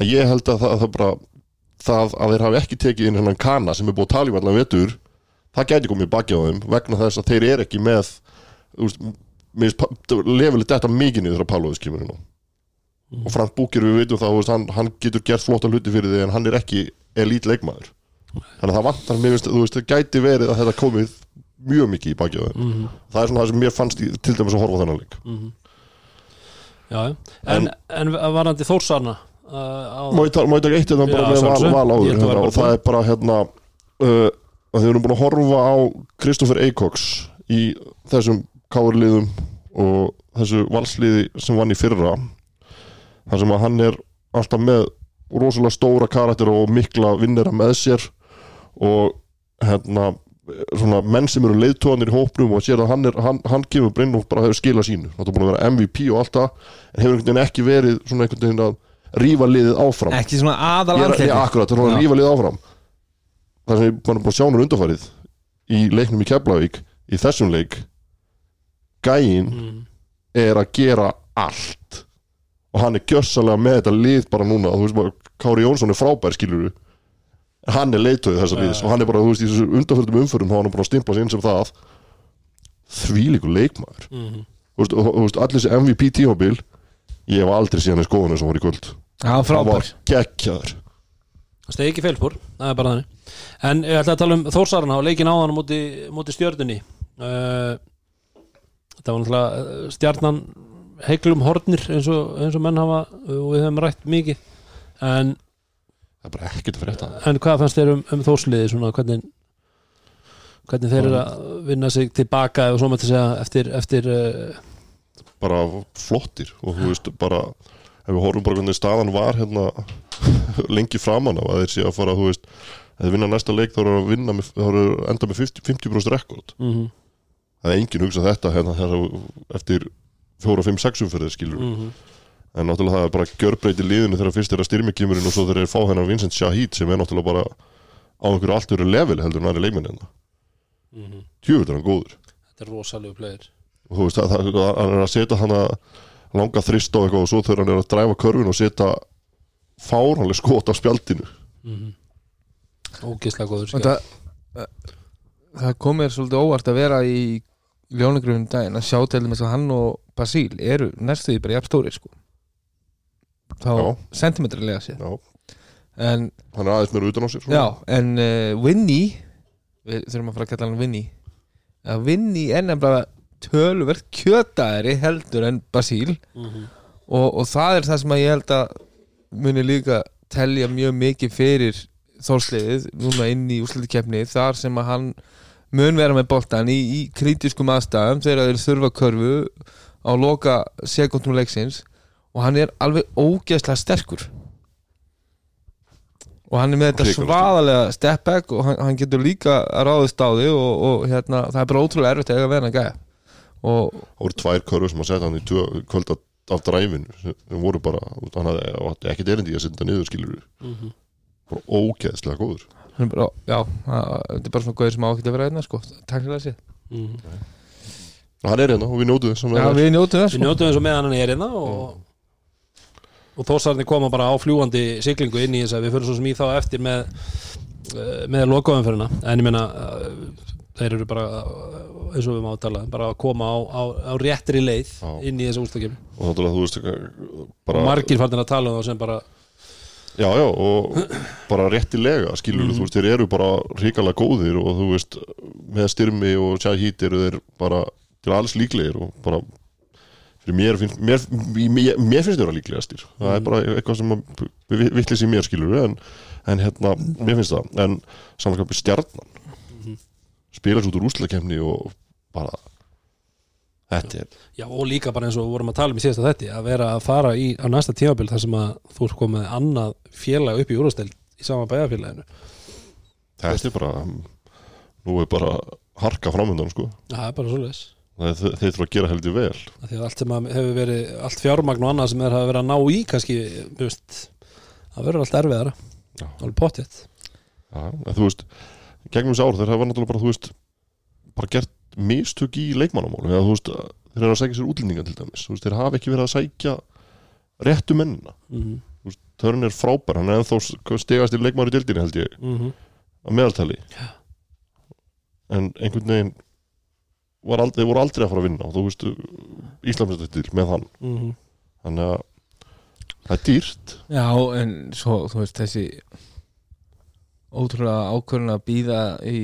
en ég held að það, það bara það að þeir hafi ekki tekið inn hennan kana sem er búið að tala um allan vetur það gæti komið baki á þeim vegna þess að þeir eru ekki með veist, lefileg þetta mikið niður þegar Páloðis kemur inn á. Og Frank Búkir við veitum það veist, hann, hann getur gert flotta hluti fyrir því en hann er ekki elít leikmaður. Þannig að það vantar mér veist, það gæti verið að þetta komið mjög mikið í baki á þeim. Mhm. það er svona það sem mér fannst í, til dæmis að horfa á þennan leik. Já, já. en, en, varandi Þórsarna uh, á, Má ég taka eitt hérna bara Já, með val, held að hérna, og það er bara hérna uh, að þið erum búin að horfa á Kristoffer Eikoks í þessum káurliðum og þessu valsliði sem vann í fyrra þar sem að hann er alltaf með rosalega stóra karakter og mikla vinnera með sér og hérna svona menn sem eru leiðtóðanir í hópnum og sér að hann, er, hann, hann kemur brinn og bara hefur skilað sínu. Það er búin að vera MVP og allt það en hefur einhvern veginn ekki verið svona einhvern veginn að rífa liðið áfram. Ekki svona aðal akkurat, það er að rífa liðið áfram það sem ég bara búin að sjá hann undarfærið í leiknum í Keflavík í þessum leik gæinn mm, er að gera allt. Og hann er gjössalega með þetta lið bara núna, þú veist bara Kári Jónsson er frábær skilur hann er leiðtöðið þessa liðs já. og hann er bara, þú veist, í þessu undarförðum umförum þá er hann búin að stimpla sig inn sem það. Þvílíkur leikmaður. Mm, þú veist, og, þú veist, allir þessi MVP tímabil ég hef aldrei síðan í skoðunum sem var í kvöld. Já, hann frábær var geggjaður stegi ekki feilspor það er bara þannig. En ég ætla að tala um Þórsarna og leikin á móti, móti stjörnunni. Uh, þetta var náttúrulega stjarnan heiklum hornir eins og, eins og menn hafa og við hefum rætt mikið. En, það er bara ekkert fyrir þetta en hvað fannst þér um, um Þórsliði svona hvernig hvernig þeir eru að vinna sig tilbaka ef svo maður til að segja eftir, eftir uh, bara flottir og þú veist bara ef við horfum bara hvernig staðan var hérna lengi framan af að þeir sé að fara þú veist, ef þeir vinna næsta leik þá eru að vinna með, þá eru enda með 50%, 50 rekord. Mm það er enginn hugsað þetta hérna, hérna eftir 4, 5, 6 umferðir skilur -hmm. en náttúrulega það er bara gjörbreyti liðinu þegar fyrst er að styrmi kemurinn og svo þeir eru fá hennar Vincent Shahid sem er náttúrulega bara á einhverju allt öru level heldur en aðri leikmenn hérna. Mhm. tjöfull er hann góður. Þetta er rosalegu plegir þú veist, hann er að setja hann að langa þrist á eitthvað og svo þegar hann er að dræfa körfin og setja fáránlega skot á spjaldinu. Mm -hmm. ógislega góður Og það, það kom mér svolítið óvart að vera í ljónagröfum daginn að sjá til þess að hann og Basíl eru næstuði bara jafn stóri sko. Þá sentimetrilega sér já, en, hann er aðeins meira utan á sér svona. já, en uh, Winnie við þurfum að fara að kalla hann Winnie. Að Winnie er nefnilega töluvert kjötaðri heldur en Basíl mm -hmm. og, og það er það sem að ég held að muni líka telja mjög mikið fyrir þórsliðið núna inn í úrslutikefni þar sem að hann mun vera með boltan í, í kritiskum aðstæðum þegar þeir þurfa körfu á loka sekundum leiksins. Og hann er alveg ógeðslega sterkur. Og hann er með þetta svaðalega step back og hann, hann getur líka að ráðist á því og, og hérna, það er bara ótrúlega erfitt að eiga við hann að gæja og það voru tvær körfur sem að setja hann í tvö, kvöld af, dræfinu sem sem voru bara, hann hafði ekkert erindi í að setja niður skilur Mhm. bara ógeðslega góður hann er bara, já, það- þetta er bara svona góður sem á ekki að vera einna sko, takkilega sér Mhm. og hann er hérna og við nótum þess Já, við njótum þess Við sko. og meðan hann er hérna og, og þósarni koma bara á fljúandi siglingu inn í þess að við fyrir svo sem í þá eftir með eh, með lokaumferðina en ég meina þeir eru bara eins og við máum að tala bara að koma á, á, á réttri leið Já. inn í þessu úrstakefni og náttúrulega þú veist bara, margir farnir að tala um þá sem bara já já og bara réttilega skilur Mhm. þú veist þeir eru bara ríkalega góðir og þú veist með styrmi og Shahid eru þeir bara til alls líklegir og bara fyrir mér finnst mér, mér, mér finnst þeir að líklegastir það er Mhm. bara eitthvað sem vittlis í mér skilur en, en hérna, mér finnst það en samanskapi stjarnan. Spila svo út úr úslakefni og bara þetta er já og líka bara eins og vorum að tala um í síðasta þetta að vera að fara í á næsta tímabil þar sem að þú er komið annað félag upp í úrsteld í sama bæjarfélaginu. Þetta er bara nú er bara harka framöndan sko. Það er bara er- þeir þurfa að gera heldur vel. Því að allt sem að hefur verið allt fjármagn og annað sem þeir hafa verið að ná í kannski, það verður allt erfiðara, alveg pottitt Já, þú veist, gegnum þessi ár þeir hafa náttúrulega bara, þú veist bara gert mistök í leikmannamálum. Eða þú veist, þeir eru að sækja sér útlendinga til dæmis. Þú veist, þeir hafa ekki verið að sækja réttu mennina, mm þú veist, Törn er frábær hann er ennþá stegast í leikmann í dildinni held ég. -hmm. að meðaltali. En einhvern veginn var aldrei, voru aldrei að fara að vinna og þú veist Íslandsmyndstil með hann. Mhm. þannig að það er dýrt. Já, en svo, þú veist, þessi ótrúlega ákvörðun að býða í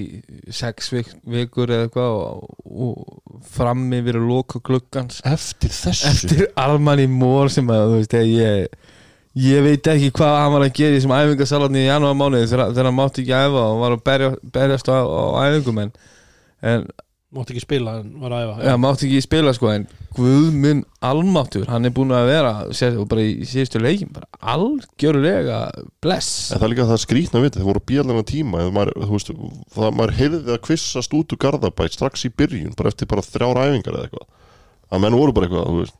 sex vik, vikur eða eitthvað og, og fram yfir að loka gluggans. Eftir þessu? Eftir Armani Mór sem að, veist, ég ég veit ekki hvað hann var að gera í þessum æfingasalarni í janúar mánuði þegar, þegar hann mátti ekki æfa og var að berja, berjast á, á æfingum en, en Mátti ekki spila en var að æfa. Já, mátti ekki spila sko en Guðmund Almáttur, hann er búin að vera sér, bara í síðustu leikin bara algjörlega bless. En það er líka það skrýtna við þeir voru bílarna tíma maður, þú veist, það, maður heyrði að kvissast út úr Garðabæt strax í byrjun bara eftir bara þrjár æfingar eða eitthvað. Að menn voru bara eitthvað, þú veist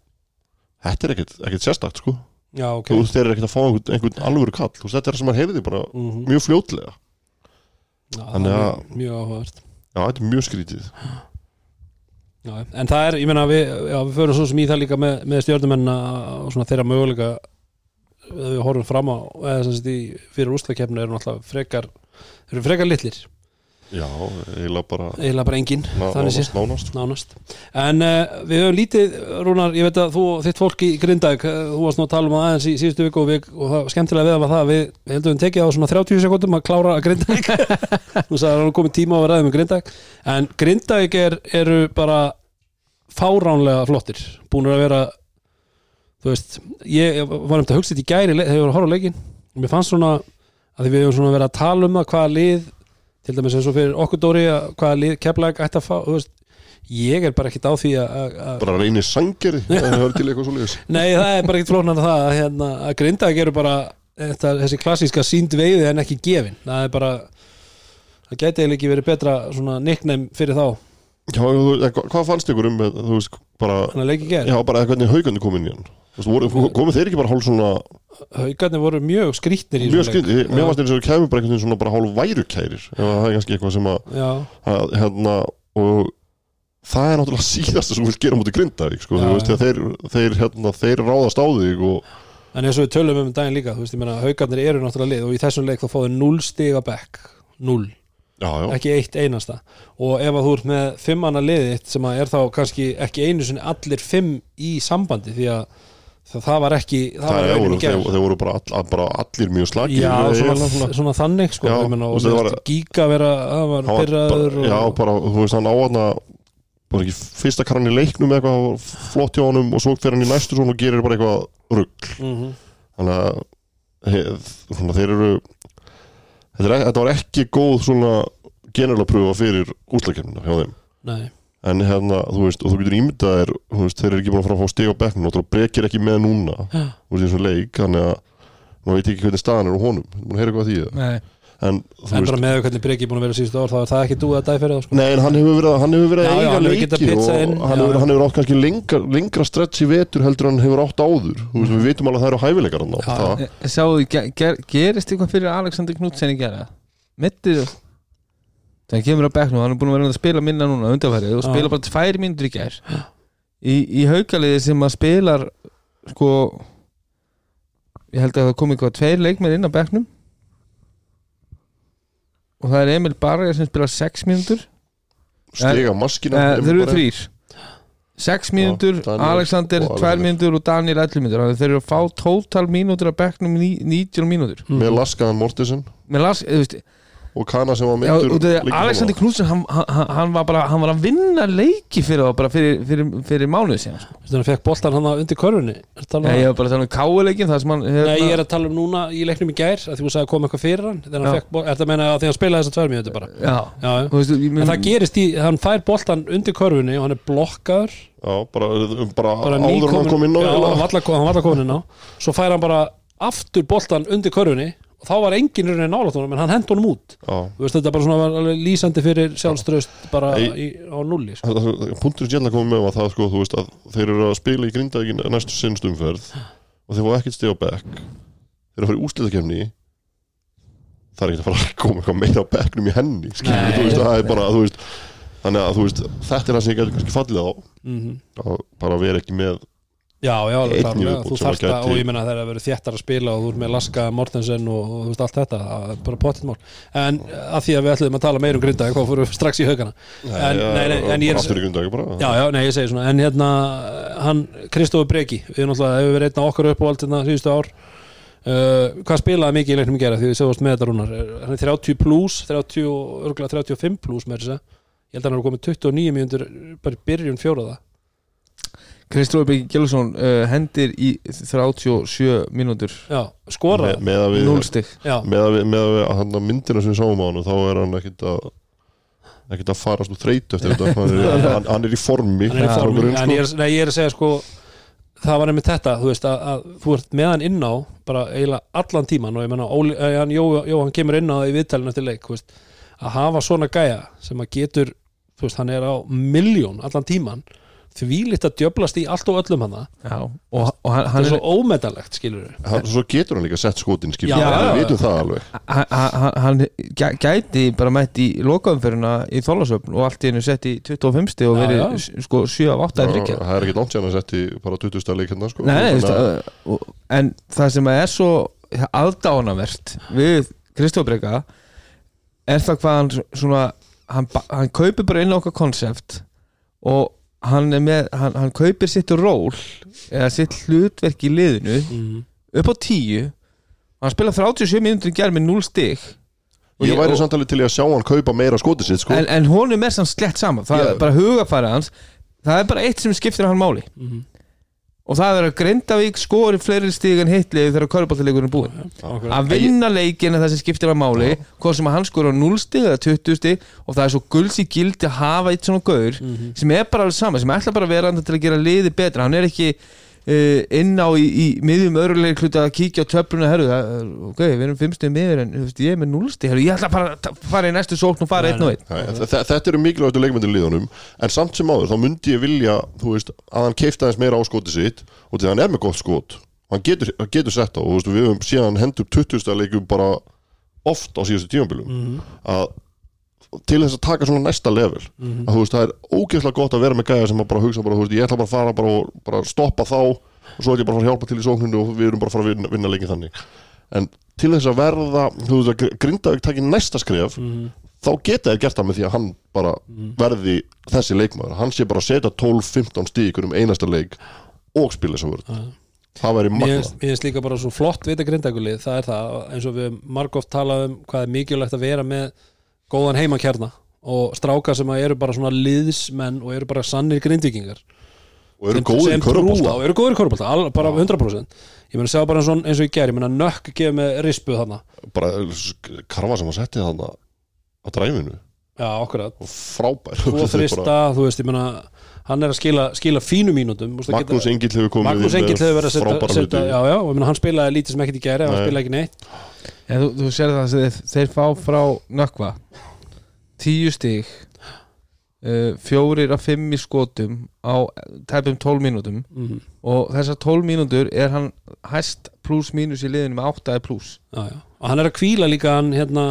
þetta er ekkert, ekkert sérstakt, sko. Já, ok. Þú veist, þeir eru ekkert að fá einhvern, einhvern alvöru kall þú veist, þetta er það sem maður heyrði bara Mhm. mjög fljótlega. Já, það Þannig er að- Mjög áhugavert Já, þetta er mjög skrítið. Já, en það er, ég meina, við, já, við förum svo sem í það líka með, með stjórnumenn og svona þeirra möguleika við horfum fram á eða sem sagt í fyrir úrstakefni eru náttúrulega frekar eru frekar litlir, Já, eiginlega bara eiginlega bara engin ná, þannig sé, nánast, nánast. En uh, við höfum lítið, Rúnar, ég veit að þú þitt fólk í Grindag, uh, þú varst nú að tala um aðeins í síðustu viku og, við, og það var skemmtilega við að það við, heldum við tekið á svona 30 sekundum að klára Grindag þú sagði að var komið tíma á að ræða með Grindag en Grindag er, eru bara fáránlega flottir búin að vera þú veist, ég var um til að hugsa þetta í gæri þegar ég var að horfa leikin og mér fannst svona að því við hefum svona verið að tala um það hvaða lið til dæmis eins og fyrir okkur Dóri að hvaða keflæk ætti að fá veist, ég er bara ekkit á því að, bara reynir sangeri það er nei það er bara ekkit flóknar það að, hérna, að Grindag eru bara þetta, þessi klassíska sínd veiði en ekki gefin. Það er bara það gæti eiginlega ekki verið betra nickname fyrir þá. Já, hvað fannst ykkur um þú veist, bara Já, bara hvernig haugandi kom inn í hann komið þeir ekki bara hálf svona haugarnir voru mjög skrýtnir í mjög skrið, mér varst eins og þeir kemur bara einhvern veginn svona bara hálf værukærir það er kannski eitthvað sem að, að hérna, og það er náttúrulega síðasta sem þú vilt gera mútið Grindavík, sko, Já, þú veist, já. þeir, þeir, hérna, þeir ráðast á þig og en eins og við tölum um daginn líka þú veist, ég meina, haugarnir eru náttúrulega lið og í þessum leik þá fáðu 0 stiga back 0 já, já, ekki eitt einasta. Og ef að þú ert með fimm annar liðið sem að er þá kannski ekki einu sinni allir fimm í sambandi því að það, það var ekki það, það var gær. þeir, þeir voru bara, all, bara allir mjög slagir Já, eiginlega. svona, svona þannig sko, Já, þú og var, gíka vera, það var pyrraður já, og, bara, þú veist, hann á hann bara ekki fyrsta karan í leiknum eitthvað flott hjá honum og svo fer hann í næstu svona og gerir bara eitthvað rugg mm þannig að he- svona, þeir eru þetta, þetta var ekki góð svona generala pröfa fyrir úslakefnina hjá þeim. Nei, en hérna, þú veist, og þú getur ímyndað þér þú veist, þeir eru ekki búin að fara að fá stig á bekknum og þú brekir ekki með núna. Þú veist, eins og leik, þannig að maður veit ekki hvernig staðan er á honum, þú búin að heyra eitthvað að því eða? Nei, en þú en veist, bara með hvernig Breki búin að vera síðustu ár þá er það ekki dúið að dæ fyrir það sko. Nei, en hann hefur verið, hann hefur verið Já, að já, eiga hann hefur leiki og inn, hann já, hefur, hann hefur átt kannski lengra, lengra stretch í vetur heldur hann hefur átt áður. Þú veist, við vitum alveg að það eru hæfileikar Eh? Mittið Það kemur á bekknum, hann er búin að vera að spila minna núna undanfærið og spila bara tvær mínútur í gær. Í, í haukaliði sem að spilar sko ég held að það komi eitthvað tveir leikmenn inn á bekknum. Og það er Emil Barger sem spila sex mínútur. Stiga maskina Eh, þeir eru þrýr sex mínútur, Daniel Alexander og tvær Alexander. mínútur og Daniel 11 mínútur. Þannig að þeir eru að fá tótal mínútur á bekknum ní- 90 mínútur. Með Laskaðan Mortensen. Mér las, þú veist, og Kana sem var myndur Alexander Knudsen hann, hann, hann var bara hann var að vinna leiki fyrir það bara fyrir, fyrir, fyrir mánuð síðan sko. þannig að fekk boltan hann undir körfunni Er það Nei, alveg- ég var bara að tala um káuleikin hann hérna, Nei, ég er að tala um núna í leiknum í gær að því þú sagði að koma eitthvað fyrir hann þegar hann Já. fekk boltan, er það að meina að því hann spilaði þessar tvær mínútur bara já, Já, já. þú veist, ég, En það gerist í, hann fær boltan undir körfunni og hann er blokkaður Já, bara, bara, bara áður hann kom inn á já, eiginlega. hann var hann alltaf komin inn á svo fær hann bara aftur boltan undir körfunni þá var enginn rauninni nálægt honum en hann hent honum út. Veist, þetta er bara svona lýsandi fyrir sjálfströst bara í, á nulli sko. Sem ég ætla að koma með var það sko, veist að þeir eru að spila í Grindavíkin næstu sinnstumferð og þeir fá ekkert stig á bekk. Þeir eru að fara í úslitakefni það er ekki að fara að koma eitthvað meira á bekknum í henni það er bara, veist þannig að þetta er það sem ég getur kannski fallið á. Mm að bara vera ekki með Já, já, þú þarft að og ég meina þegar það verður þéttar að spila og þú ert með Laska, Mortensen og, og þú veist allt þetta, er bara potið mál en að því að við ætlum að tala meir um grinda hvað fórum við strax í haugana. En, nei, nei, en ég er Já, já, nei, ég segi svona, en hérna hann, Kristófi Breki, við náttúrulega hefur verið einn af okkar upp á allt hérna síðustu ár. Uh, hvað spilaði mikið í leiknum gera því við séðast með þetta rúnar, hann er 30 plus 30, og örgulega 35 plus með þess að ég held að hann er komið 29 mjöndur bara í byrjun fjóraða Kristófi Byggi Gjellusson uh, hendir í 37 mínútur. Já, skoraði, með, með við 0 stig. Já, með að við, með að við að hann að myndina sem við sáum á hann þá er hann ekkit að ekkit að farast úr þreytu eftir þetta. Hann er, hann, hann er í formi hann er í formi. en sko. ég er, nei, ég er að segja sko það var nefnir þetta, þú veist að, að þú ert með hann inn á, bara eiginlega allan tíman og ég menna, eh, hann, Jó, Jó, hann kemur inn á það í viðtælinu eftir leik þú veist, að hafa svona gæja sem að getur, þú veist, hann er á miljón allan tíman því líkt að djöblast í allt og öllum hann það Já, og, og hann, er hann, svo ómetanlegt, skilur við svo getur hann líka sett skotin skilur við við vitum það alveg. Hann, hann, hann gæ- gæti bara mætt í lokaumferðina í þólasöfn og allt í hennu sett í 25 stig og verið sko 7 af 8 að drikja það er ekki langt sér að setja í bara 20 stað leik hérna sko. Nei, nei, Þannig veist, að- uh, og- en það sem er svo aðdánavert við Kristof Breka er það hvað hann svona hann, hann kaupir bara inn á okkar konsept og hann er með hann, hann kaupir sitt ról eða sitt hlutverk í liðinu mm. upp á 10 hann spila 37 mínútur í gerð með 0 stig Og ég væri og- samtalið til að sjá hann kaupa meira skotið sitt sko. en, en honum er sann slett saman það Já. er bara hugafæri hans það er bara eitt sem skiptir hann máli Mm. Og það er að Grindavík skori fleiri stig en hitlið þegar kaurbáltaleikurinn er búinn. Að vinna leikin er það sem skiptir að máli hvað sem að hann skora 0 stig eða 20 stig og það er svo gulds í gildi að hafa eitt svona gaur sem er bara alveg sama sem ætla bara að vera þarna til að gera liði betra. Hann er ekki inn á í, í miðjum öruleik hluta að kíkja á töfluna herru, það, er- ok, við erum fimmstum miður en þú veist, ég er með 0 stig, herru, ég ætla bara að fara í næstu sókn og fara einn og einn Þetta eru mikilvægstu leikmyndir liðunum en samt sem áður þá myndi ég vilja þú veist, að hann keifta aðeins meira á skotið sitt og því að hann er með gott skot og hann getur, hann getur sett á og þú veist, við höfum síðan hendur 20. leikum bara oft á síðustu tímambilum Mhm. að til þess að taka svona næsta level. Mhm. að þú veist, það er ógeðslega gott að vera með gæja sem að bara hugsa bara, þú veist, ég ætla bara að fara bara og bara stoppa þá og svo ætla ég bara að fara að hjálpa til í sókninu og við erum bara að fara að vinna, vinna leikin þannig. En til þess að verða þú veist, að Grindavík taki næsta skref Mhm. þá geta þeir gert það með því að hann bara verði þessi leikmaður. Hann sé bara að setja 12-15 stíkur um einasta leik og spila þess að vörð það væri magna mér finnst líka bara svo flott vita grindækulið, það er það eins og við margóft talað um hvað er mikilvægt að vera með góðan heimakjarna og stráka sem að eru bara svona liðsmenn og eru bara sannir grindvikingar og eru sem í körubólta trúa og eru góður í korfbólta, bara 100% ég meina segja bara eins og, eins og ég ger, ég meina nökk gefið með rispu þarna, bara karfa sem að setja þarna á dræfinu. Já og frábær. Er þrista, þú veist, ég meina hann er að skila, skila fínu mínútum Magnús Engill hefur komið Magnús Engill með hefur verið að setja, já, já, og ég meina hann spilaði lítið sem ekkert í gæri, hann spilaði ekki neitt En þú, þú sér það að þeir, fá frá nökkva tíu stig uh, fjórir af fimm í skotum á tæpum 12 mínútum. Mm, og þessar 12 mínútur er hann hæst pluss mínus í liðinu með 8 pluss og hann er að kvíla líka hann hérna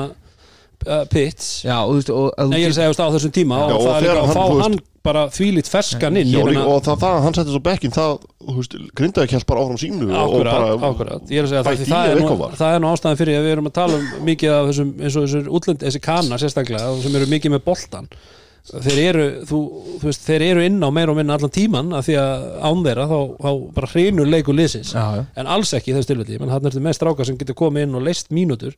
Pitts Já, og þú veist og, Nei, ég er að segja á þessum tíma Já, og, og það er þegar líka að hann, fá þú veist- hann bara þvílít ferskan inn Já, ég meina, og það, það að hann setja svo bekkin það, þú veist, grindaði kjælt bara áfram sínu og Akkurat, bara, akkurat Ég er að segja það, bætti því í það, ef er eitthvað nú, var. það er nú ástæðan fyrir að við erum að tala um mikið af þessum eins og þessur útlönd, þessi kana sérstaklega sem eru mikið með boltan þeir eru, þú, þú veist, þeir eru inn á meira og minna allan tíman af því að án þeirra þá, þá bara hrinur leikur liðsins. Já, já. en alls ekki í þessu tilfelli. Menn hann ertu með stráka sem getur komið inn og leist mínútur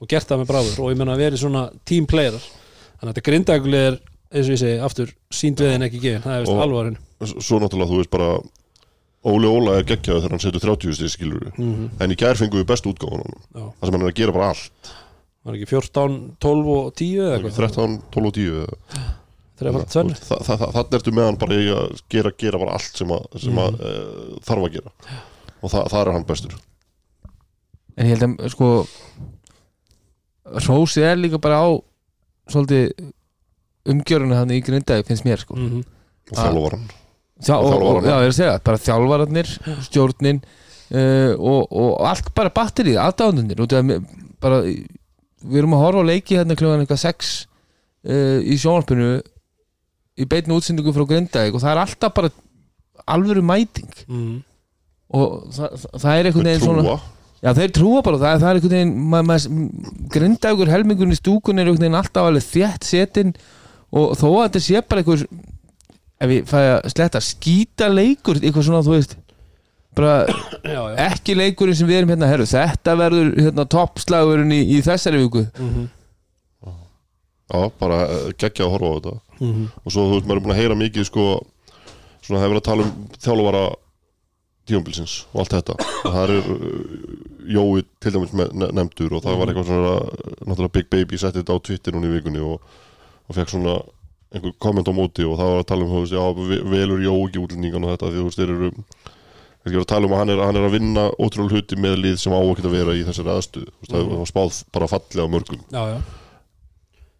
og gert það með bráður og ég menna að veri svona team player. Þannig að þetta grindaguleg er eins og ég segi aftur sínd við en ekki gefin, það er vist alvarin svo náttúrulega, þú veist bara Óli Óla er geggjaður þegar hann setur 30 stig skilur Mhm. en í gær fengum við bestu útgáðan það sem hann er að gera bara allt. Var ekki 14, 12 og 10 eða eitthvað? 13, 12 og 10 eða- þreifald tvenn Þa- þa- þa- þannig ertu með hann bara að gera, gera bara allt sem, að, sem að, Mhm. uh, þarf að gera. Og það, það er hann bestur. En ég held að sko Rósið er líka bara á svolítið umgjöruna þannig í grindaði finnst mér sko. Mm og Þjá, Og og, og, þjálfararnir. já, ég er að segja, bara þjálfararnir stjórnin uh, og, og allt bara batterið, aðdáðunir bara við erum að horfa á leiki hérna eitthvað 6 uh, í sjónvarpinu í beinni útsendingu frá Grindavík og það er alltaf bara alvöru mæting. -hmm. og það, það er einhvern veginn svona Já, þeir trúa bara, það, það er einhvern veginn ma, ma, grindagur helmingurinn í stúkun er einhvern veginn alltaf alveg þétt setin og þó að þetta sé bara einhver ef ég fæ að sletta skýta leikur, eitthvað svona, þú veist. Bara já, já. ekki leikurinn sem við erum hérna, herru, þetta verður hérna, toppslagurinn í, í þessari viku. Mhm, Já, bara eh, geggja að horfa á þetta. Mhm, og svo þú veist, maður er búin að heyra mikið sko, svona hefur verið að tala um þjálfara tíumbilsins og allt þetta. Það er uh, Jói til dæmis nefndur og það var eitthvað svona náttúrulega Big Baby setti þetta á Twitter núna í vikunni og, og fekk svona einhver komment á móti og það var að tala um þú veist, já, ve- velur Jói ekki útlendingan og þetta því þú veist, þeir eru ekki verið að tala um að hann er, hann er að vinna ótrúlega hluti með lið sem á ekki að vera í þessari aðstuð veist, það var spáð bara fallega mörgum. Já, já,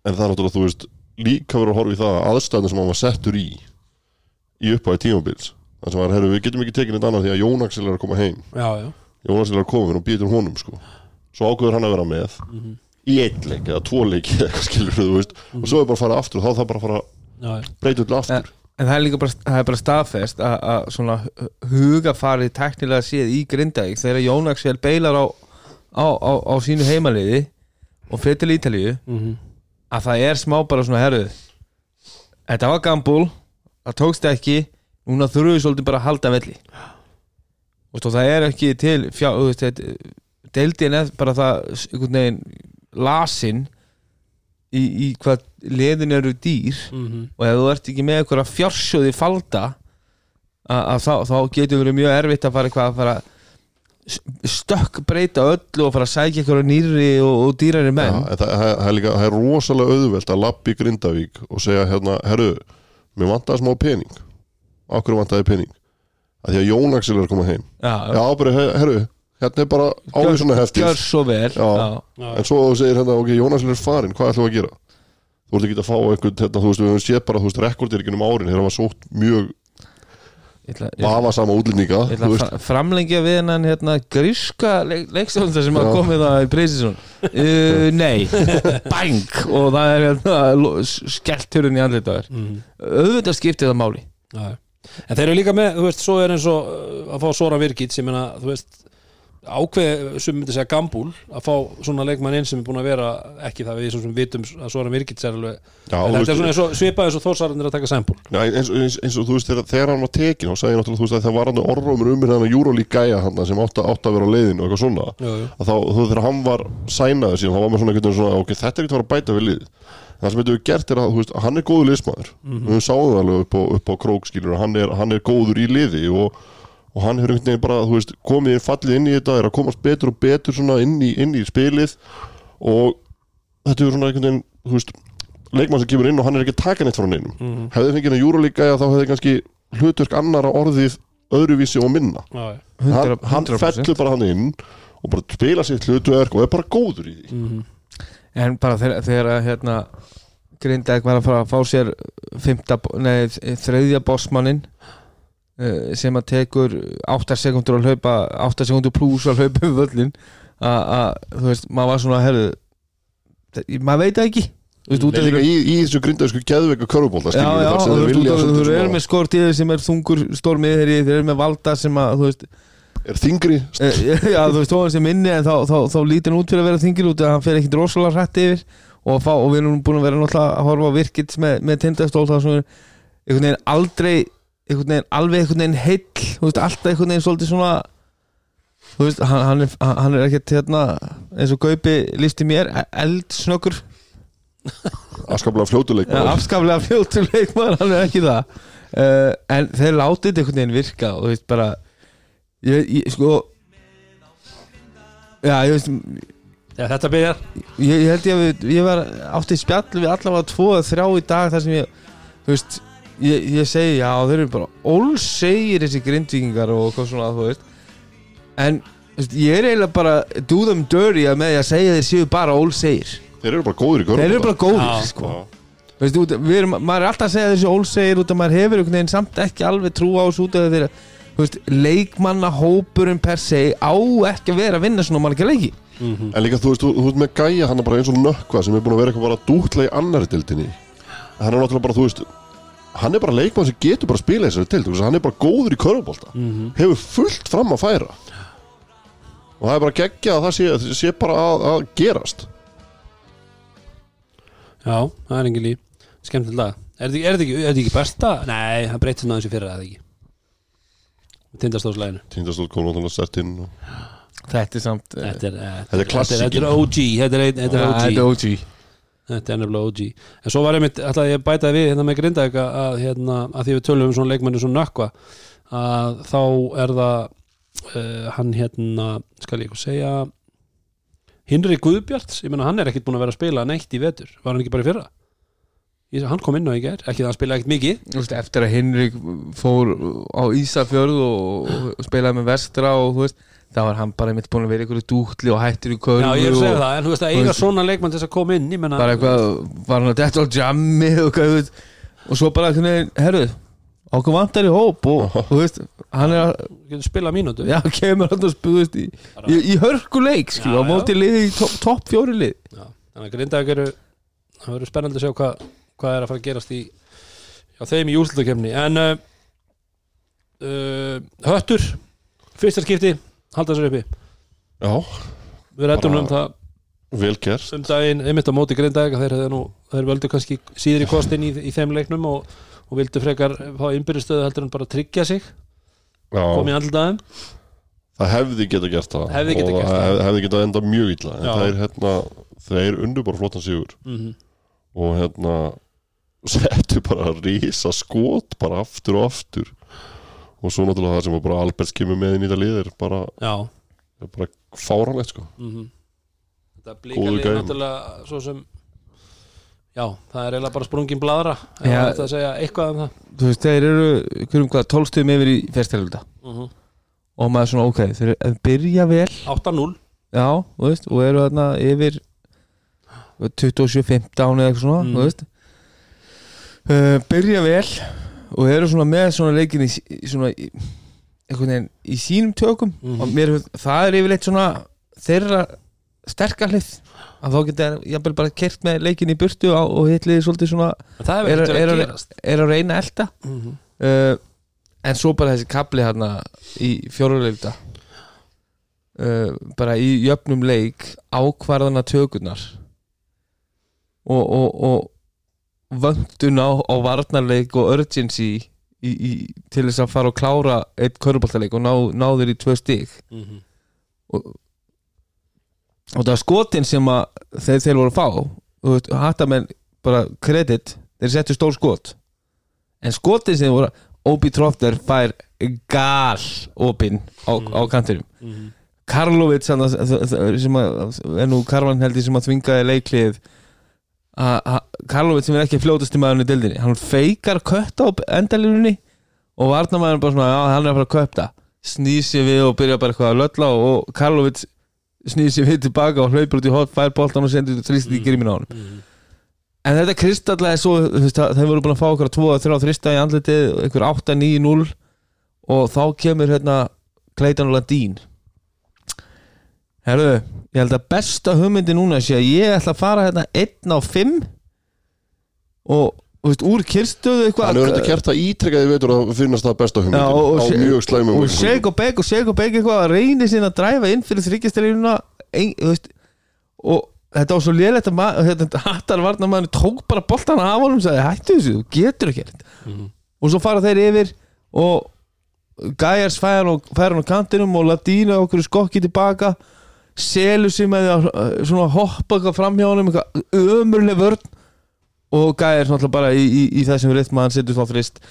en það er náttúrulega, þú veist, líka verið að horfa í það að aðstæðan sem hann var settur í í uppáði tímabils þannig var, herru, við getum ekki tekin þetta annað því að Jón Axel er að koma heim. Já, já. Jón Axel er að koma, við erum býtum honum, sko. Svo ákveður hann að vera með í einn leik eða tvo skilur þú veist. Og svo er bara að fara aftur og þá er það bara að fara að breyta öllu aftur. En það er líka bara, það er bara staðfest að, að svona hugafarið teknilega séð í Grindavík þegar Jón Axel beilar á, á, á, á sínu heimaliði og fyrir til Ítalíu Mhm, að það er smá bara svona herruð þetta var gambúl það tókst ekki, núna þurfum við svolítið bara að halda velli. Og það er ekki til fjá, þú veist, þetta- deildin er bara það einhvern veginn lasin í, í hvað liðin eru dýr. Mhm, og ef þú ert ekki með eitthvað fjársjóði falda að, að þá, þá getur verið mjög erfitt að fara eitthvað að fara stökk breyta öllu og fara að sækja eitthvað nýri og, og dýrari Já, menn en það, það, það, er líka, það er rosalega auðvelt að lappa í Grindavík og segja hérna, herru, mér vantaði smá pening okkur vantaði pening? Að því að Jón Axel er að koma heim. Já, Já, bara, herru, hérna er bara ávísuna heftið gjör svo vel. Já. já. En svo segir hérna, ok, Jónas er farinn, hvað ætlum við að gera? Þú ert ekki að fá einhvern, hérna, þú veist, við höfum séð bara, þú veist, rekordir ekki um árin, þegar hann var sótt mjög að veist, fra- framlengja við hennan hérna, gríska leik, leikstjórnda sem að komið það í Preysisson uh, Nei, bang og það er hérna, lo- s- skellt hurðin í andlit á þér. Mhm, auðvitað skiptið það máli. Já. En þeir eru líka með, þú veist, svo er eins og uh, að fá Sora Virkit sem er að, þú veist ákveð sem myndi segja gambúl að fá svona leikmann inn sem er búin að vera ekki það við svo sem vitum að Sora Virkit er alveg, já, en þetta er svona eins og svipað eins og Þórsarinn er að taka sempul já, eins, eins, eins og þú veist, þegar, þegar hann var tekin, þá sagði ég náttúrulega, þú veist, að það var hann orðrumur um hérna Júrólík gæja hann sem átt, að- átt að vera á leiðinu og eitthvað svona, Jú, jú. að þá, þú veist, þegar hann var sænaður síðan, þá var maður svona svona, ok, þetta er ekki að fara að bæta við lið. Það sem við gert er að, þú veist, hann er góður liðsmaður. Við sáum það alveg upp á, upp á krók, skilur, að hann er, hann er góður í liði og, og hann hefur einhvern veginn bara, þú veist, komið inn, fallið inn í þetta, er að komast betur og betur svona inn í, inn í spilið og þetta er svona einhvern veginn, þú veist, leikmann sem kemur inn og hann er ekki að taka neitt frá neinum. Mm -hmm. Hefði fengið hann júralíka þá hefði kannski hlutverk annara orðið öðruvísi og minna. Já, já. Hann, 100%. hann fellur bara hann inn og bara spila sitt hlutverk og er bara góður í því. En bara þegar, að, hérna Grindavík var að fara að fá sér fymta, nei, þriðja bossmannin uh, sem að tekur 8 sekundur að hlaupa 8 sekundur pluss að hlaupa um völlin að, þú veist, maður var svona herðu, maður veit ekki. Þú veist, Nei, í, í þessu grindaðsku geðveika körfubólta Já, já, þú veist, út af þú eru með skortíði sem er þungur stórmið þeir eru með valda sem að, þú veist er þingri Eh, Já, þú veist, hann sem minni en þá, þá, þá lítur hann út fyrir að vera þingir út að hann fer ekkit rosalega hrætt yfir og, fá, og við erum búin að vera náttúrulega að horfa á virkit með, með tindastól það sem er einhvern veginn aldrei einhvern veginn alveg einhvern veginn heill veist, alltaf einhvern veginn svolítið svona veist, hann, hann, er, hann er ekkert hérna, eins og Gaupi lísti mér, eldsnökkur askaplega fljótuleik fljótur leikmaður, hann er ekki það. Uh, en þeir látið einhvern veginn virka og þú veist bara ég, ég sko já, ég veist Já, þetta byrjar. ég, ég held ég að við, ég var átti spjall við allavega tvo eða þrjá í dag þar sem ég, þú veist ég, ég segi, já, þeir eru bara ólsegir þessi grindvíkingar og hvað svona þú veist. En þú veist, ég er eiginlega bara do them dirty að með því að segja þeir séu bara ólsegir. Þeir eru bara góður í þeir eru bara góðir, Já. sko. Veistu, út, við erum, maður er alltaf að segja þessi ólsegir út að maður hefur einhvern veginn samt ekki alveg trú á þessu út af þeirra þú veist, leikmannahópurinn per se á ekki að vera að vinna svona margir leiki. En líka þú veist, þú, þú veist með gæja hann er bara eins og nökkva sem er búin að vera eitthvað bara dútla í annari dildinni hann er náttúrulega bara, þú veist hann er bara leikmann sem getur bara að spila þessari til veist, hann er bara góður í körfubólta Mhm. hefur fullt fram að færa. Og það er bara geggja að það sé, það sé bara að, að gerast. Já, það er engin líf. Lag. Er þetta er þetta ekki, þetta ekki besta? Nei, það breytist náðum sér fyrir það ekki Tindastóðslæginu Tindastóð kom náttúrulega sett inn og... Þetta er samt eh, Þetta er, eh, Þetta er klassíkin. Þetta er OG Þetta er, þetta er ja, OG Þetta er OG Þetta er nefnilega OG En svo var einmitt, ætlaði ég að bæta við hérna með Grindavík að, hérna, að því við tölum um svona leikmenni svona nökkva að þá er það uh, hann hérna, skal ég eitthvað segja Hinri Guðbjarts. Ég meina hann er ekkit búin að vera að spila neitt í vetur. Var hann ekki bara í fyrra? ég, hann kom inn á í gær, ekki það að spila ekkit mikið. Þú veist, eftir að Henrik fór á Ísafjörð og, og spilaði með vestra og þú veist, þá var hann bara mitt búin að vera ykkur dútli og hættir í körfu Já, ég er að segja það, en þú veist að þú eiga veist- svona leikmann til þess að koma inn ég meina, bara eitthvað, var hann að detta á jammi og hvað, þú veist, og svo bara herruð, okkur vantar í hóp og þú veist, hann er að spila mínútu. Já, kemur hann að spúðist í, í, í hörkuleik, skilju, Já, á móti liði í topp top fjóri lið. Já, þannig að Grindavík eru það verður spennandi að sjá hvað, hvað er að fara að gerast í á þeim í úrslutakefni en uh, uh, Höttur fyrsta skipti, halda sér uppi. Já, við rættum Bara- um það gert. um daginn einmitt á móti að þeir, þeir völdu kannski síður í kostin í, í þeim leiknum og, og vildu frekar fá innbyrðistöðu heldur en bara tryggja sig. Koma í Já, andldaðum það hefði geta gert það Hefði gert það það. hef- hefði geta enda mjög illa. Já. er hérna, þeir undu bara flottan sigur. Mm -hmm. og hérna settu bara rísa skot bara aftur og aftur. Og svo náttúrulega það sem bara Alberts kemur með í það lið er bara, Já. er bara fáranlegt sko. Mm Þetta Góður blíkalið gæði. náttúrulega svo sem Já, það er eiginlega bara sprungin bladra ef Já. það er að segja eitthvað um það. Þú veist, þeir eru, hverjum hvað, tólstöðum yfir í fyrstælunda mm og maður svona, ok, þeir eru að byrja vel. 8-0 já, þú veist, og eru þarna yfir 27-15 eða eitthvað svona, Mm. þú veist uh, byrja vel og eru svona með svona leikin í, í svona í, einhvern veginn í sínum tökum. Mhm. og mér, það er yfirleitt svona þeirra sterkarlið að þá geta jafnvel bara kert með leikin í burtu á, og hitliði svolítið svona Er- er- gerast. er að reyna elda mm -hmm. uh, en svo bara þessi kapli hérna í fjóruleifta uh, bara í jöfnum leik ákvarðana tökurnar og, og, og vöndun á, á varnarleik og urgency í, í, til þess að fara og klára eitt köruboltaleik og ná, ná þér í tvö stig. Mhm. og, og það var skotin sem að þeir, þeir voru að fá. Hattamenn bara kredit þeir settu stór skot. En skotin sem voru Obi Trofter fær gal opinn á, á kantinum. Mhm. Karlovic sem, að, sem að, er nú Karvan heldur sem að þvingaði leiklið Karlovic sem er ekki fljótast í maðurinn í dildinni hann feikar kött á endalínunni og varnamæðurinn bara svona já, hann er að fara að köpta. Snýr sér við og byrja bara eitthvað að lölla og Karlovic snýr sér við tilbaka og hlaupur út í hot, fær boltan og sendur þrýst í grímin á hann Mhm. en þetta kristallega svo veist, það- þeir voru búin að fá okkur 2-3 þrista í andlitið einhver 8-9-0 og þá kemur hérna Clayton Ladín herruðu ég held að besta hugmyndi núna sé að ég ætla að fara hérna 1 á 5 og þú veist, úr kyrstöðu eitthvað hann hefur þetta kert að ítrekkaði veitur að finnast það besta hugmyndin Já, og- á mjög slæmum og seg og beg og seg og beg eitthvað að reyni sinna að dræfa inn fyrir þryggjastelínuna og þetta var svo lélætt að ma- þetta hattar varnarmann tók bara boltan af honum og sagði hættu þessu, þú getur ekki Mhm. og svo fara þeir yfir og Gæjars fær hann á- kantinum og Ladína okkur skokki tilbaka selur sig með því að svona hoppa eitthvað fram hjá honum eitthvað ömurlega vörn og Gæjars náttúrulega bara í, í, í þessum ritma hann setur þá frist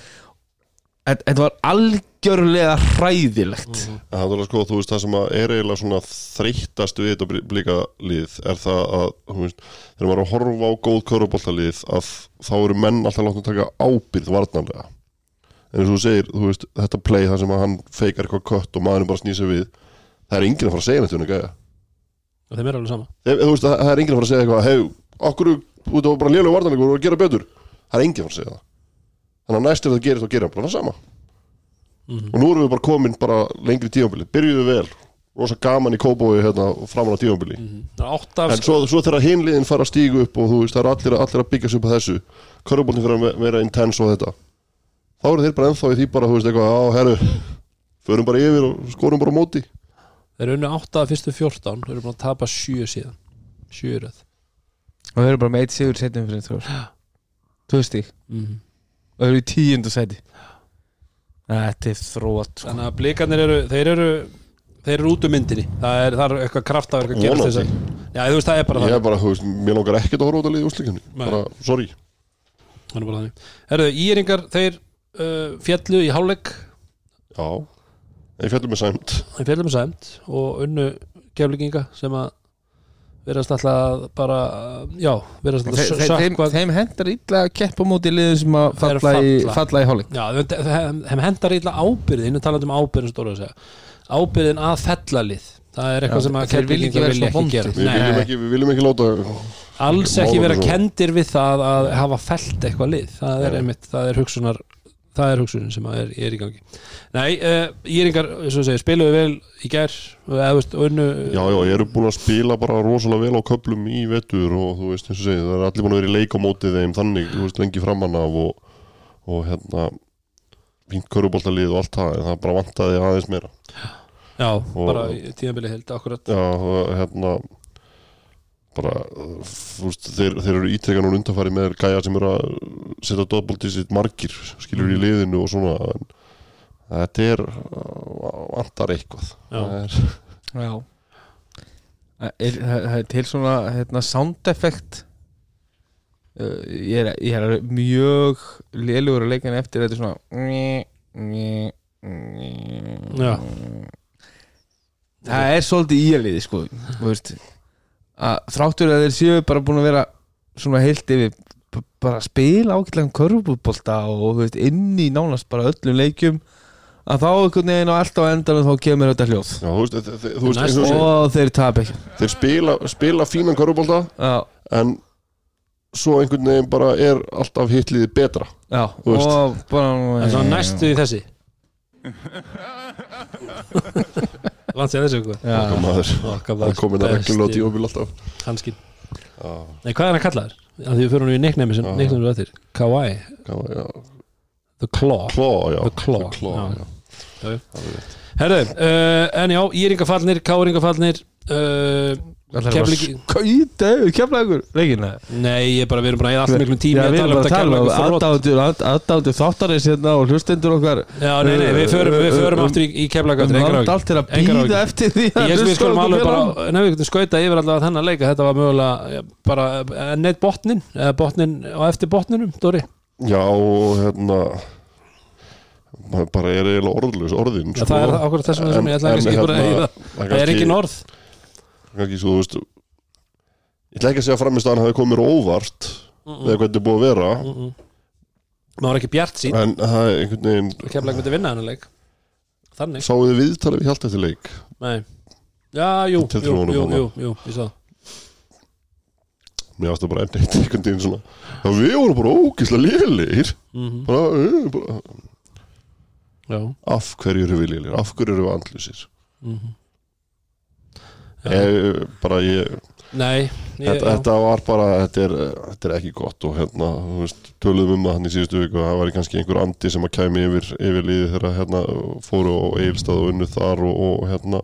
Þetta var algjörlega hræðilegt En það er alveg sko, þú veist, það sem er eiginlega svona þreyttast við þetta blika lið er það að, veist, þegar maður er að horfa á góð köruboltalið að þá eru menn alltaf látið að taka ábyrð varnarlega. En eins og þú segir, þú veist, þetta play þar sem að hann feikar eitthvað kött og maðurinn bara snýr sig við, það er enginn að fara að segja um gæja. Og þeim er alveg sama. Þeim, þú veist, það, það er enginn að fara að segja eitthvað, hei, okkur, það var bara lélega varnarleikur og að gera betur. Það er enginn að fara að segja það. Þannig að næst ef það gerist, þá gerir hann bara það sama. Mhm. og nú erum við bara komin bara lengri tíðanbili byrjuðu vel, rosa gaman í kóbói hérna, framan á tíðanbili Það er átta af en svo, svo þegar hinliðin fara að stígu upp og þú veist, það eru allir, allir að byggja sig upp á þessu. Körfuboltin fyrir að ve- vera intense og þetta. Þá eru þeir bara ennþá í því bara, þú veist, eitthvað, á, herru förum bara yfir og skorum bara á móti Þeir eru unni 8 að fyrstu 14 Þeir eru búin að tapa 7 síðan. 7 röð. Og þau eru bara með eitt sigur setjum fyrir þrjór tvö stík og þau eru í tíundu seti þetta er þrótt sko. Þannig að blikarnir eru Þeir eru Þeir eru út um myndinni. Það er, það er eitthvað kraftaverk að gerast Vonandi. þess að Já, þú veist, það er bara ég það er bara, þú veist, mér langar ekkert að horfa út að liða úrslikjumni Nei. bara, sorry. Það er bara þannig. Herðu, íringar, þeir uh, fjallu í hálfleik. Já, ég fjallum með sæmt. Þeir fjallu með sæmt Og unnu keflinginga sem að Verðast alltaf bara Já, verðast alltaf þe, þeim, sökkvað þeim hendar illa að keppa á móti liðum sem að Þeir falla, í, falla. falla í hálfleik Já, þeim- þeim þeim hendar illa ábyrðin Við talaðum um ábyrðin stóra að segja. Ábyrðin að fella lið. Það er eitthvað Já, sem að þeir vilja ekki gera. Við viljum, ekki, við viljum ekki láta alls ekki vera kendir við það að hafa felt eitthvað lið. Það er einmitt, það er hugsunar það er hugsunin sem er, er í gangi. Nei, uh, Íringar, eins og segir, spiluðu vel í veist, og unnu já, já, ég eru búin að spila bara rosalega vel á köplum í vetur og þú veist, eins og segið, það er allir búin að vera í leik á móti þeim þannig, þú veist, lengi framan af og, og hérna fínt köruboltalið og allt það en það bara vantaði aðeins meira. Já, og- bara tíðanbili held, akkurat. Já, hérna bara, þú veist, þeir, þeir eru ítrekkan og undanfæri með gæja sem eru að setja dotbolti sitt margir skilur í liðinu og svona en þetta er vantar eitthvað. Já. Það er, Já. Er, er til svona hérna, sound effect. Uh, ég, er, ég er mjög lélugur að leika henni eftir þetta er svona Já. það er svolítið íaliði sko þú veist, að þráttur að þeir séu bara búin að vera svona heilt yfir bara að spila ágætlega um körfubólta og þú veist, inn í nánast bara öllum leikjum að þá einhvern veginn á allt á endanum þá kemur þetta hljóð. Já, þú veist, þú veist Næst- eins og þeir tap ekki. Þeir spila, spila fínan körubólta já, en svo einhvern veginn bara er alltaf hitliði betra. Já Þú veist. og bara En svo næstu í þessi Langt sér þessu Okkar hann komin að reglulega á tímabil alltaf. Hanskinn Nei, hvað er hann að kalla þér? Að því við fyrir nú í nickname sem nickname er eftir. Kawaii, The Claw. The Claw. Það er. Herðu, uh, en já, Íringafallnir, Káringafallnir uh, Keflíki Ykkur Leikina Nei, ég er bara, við erum bara að eða alltaf miklum tími Já, við erum bara að tala um aðdándur aðdándur þáttarins hérna og hlustendur okkar. Já, nei, nei, við förum, við förum Um- aftur í, í Keflavíkur um engar land áhyggjur. allt til að býða eftir því Ég held við hlusta skulum alveg bara, nei, við getum skauta yfir allavega þennan leika, þetta var mögulega ja, bara enn eitt botnin, eða botnin á eftir botninum, Dóri. Já, og hérna bara er eiginlega orðlaus orðin það er okkur þessum sem ég ætla að hérna, eyða. það er ekki norð kannski svo, þú veist ég ætla ekki að segja að framistæðan hafi komið mér á óvart eða hvernig þetta er búið að vera. Maður var ekki bjart sín, en það er einhvern veginn Keflavík myndi vinna þennan leik. Þannig, sáðu þið viðtalið við hjálta eftir leik? Nei. Já, jú, jú, jú, jú, jú, ég sá það. mér það bara enn eitt einhvern veginn svona já, við vorum bara ógislega lélegir. Mhm, bara, uh, bara, af hverju eru við lélegir? Af hverju eru við andlusir Já. Ég, bara ég Nei, ég, þetta, þetta var bara þetta er, þetta er ekki gott og hérna, þú veist, töluðum um það hann í síðustu viku að það væri kannski einhver andi sem að kæmi yfir, yfir liði þegar hérna fóru á Eilstað og unnu þar og, og hérna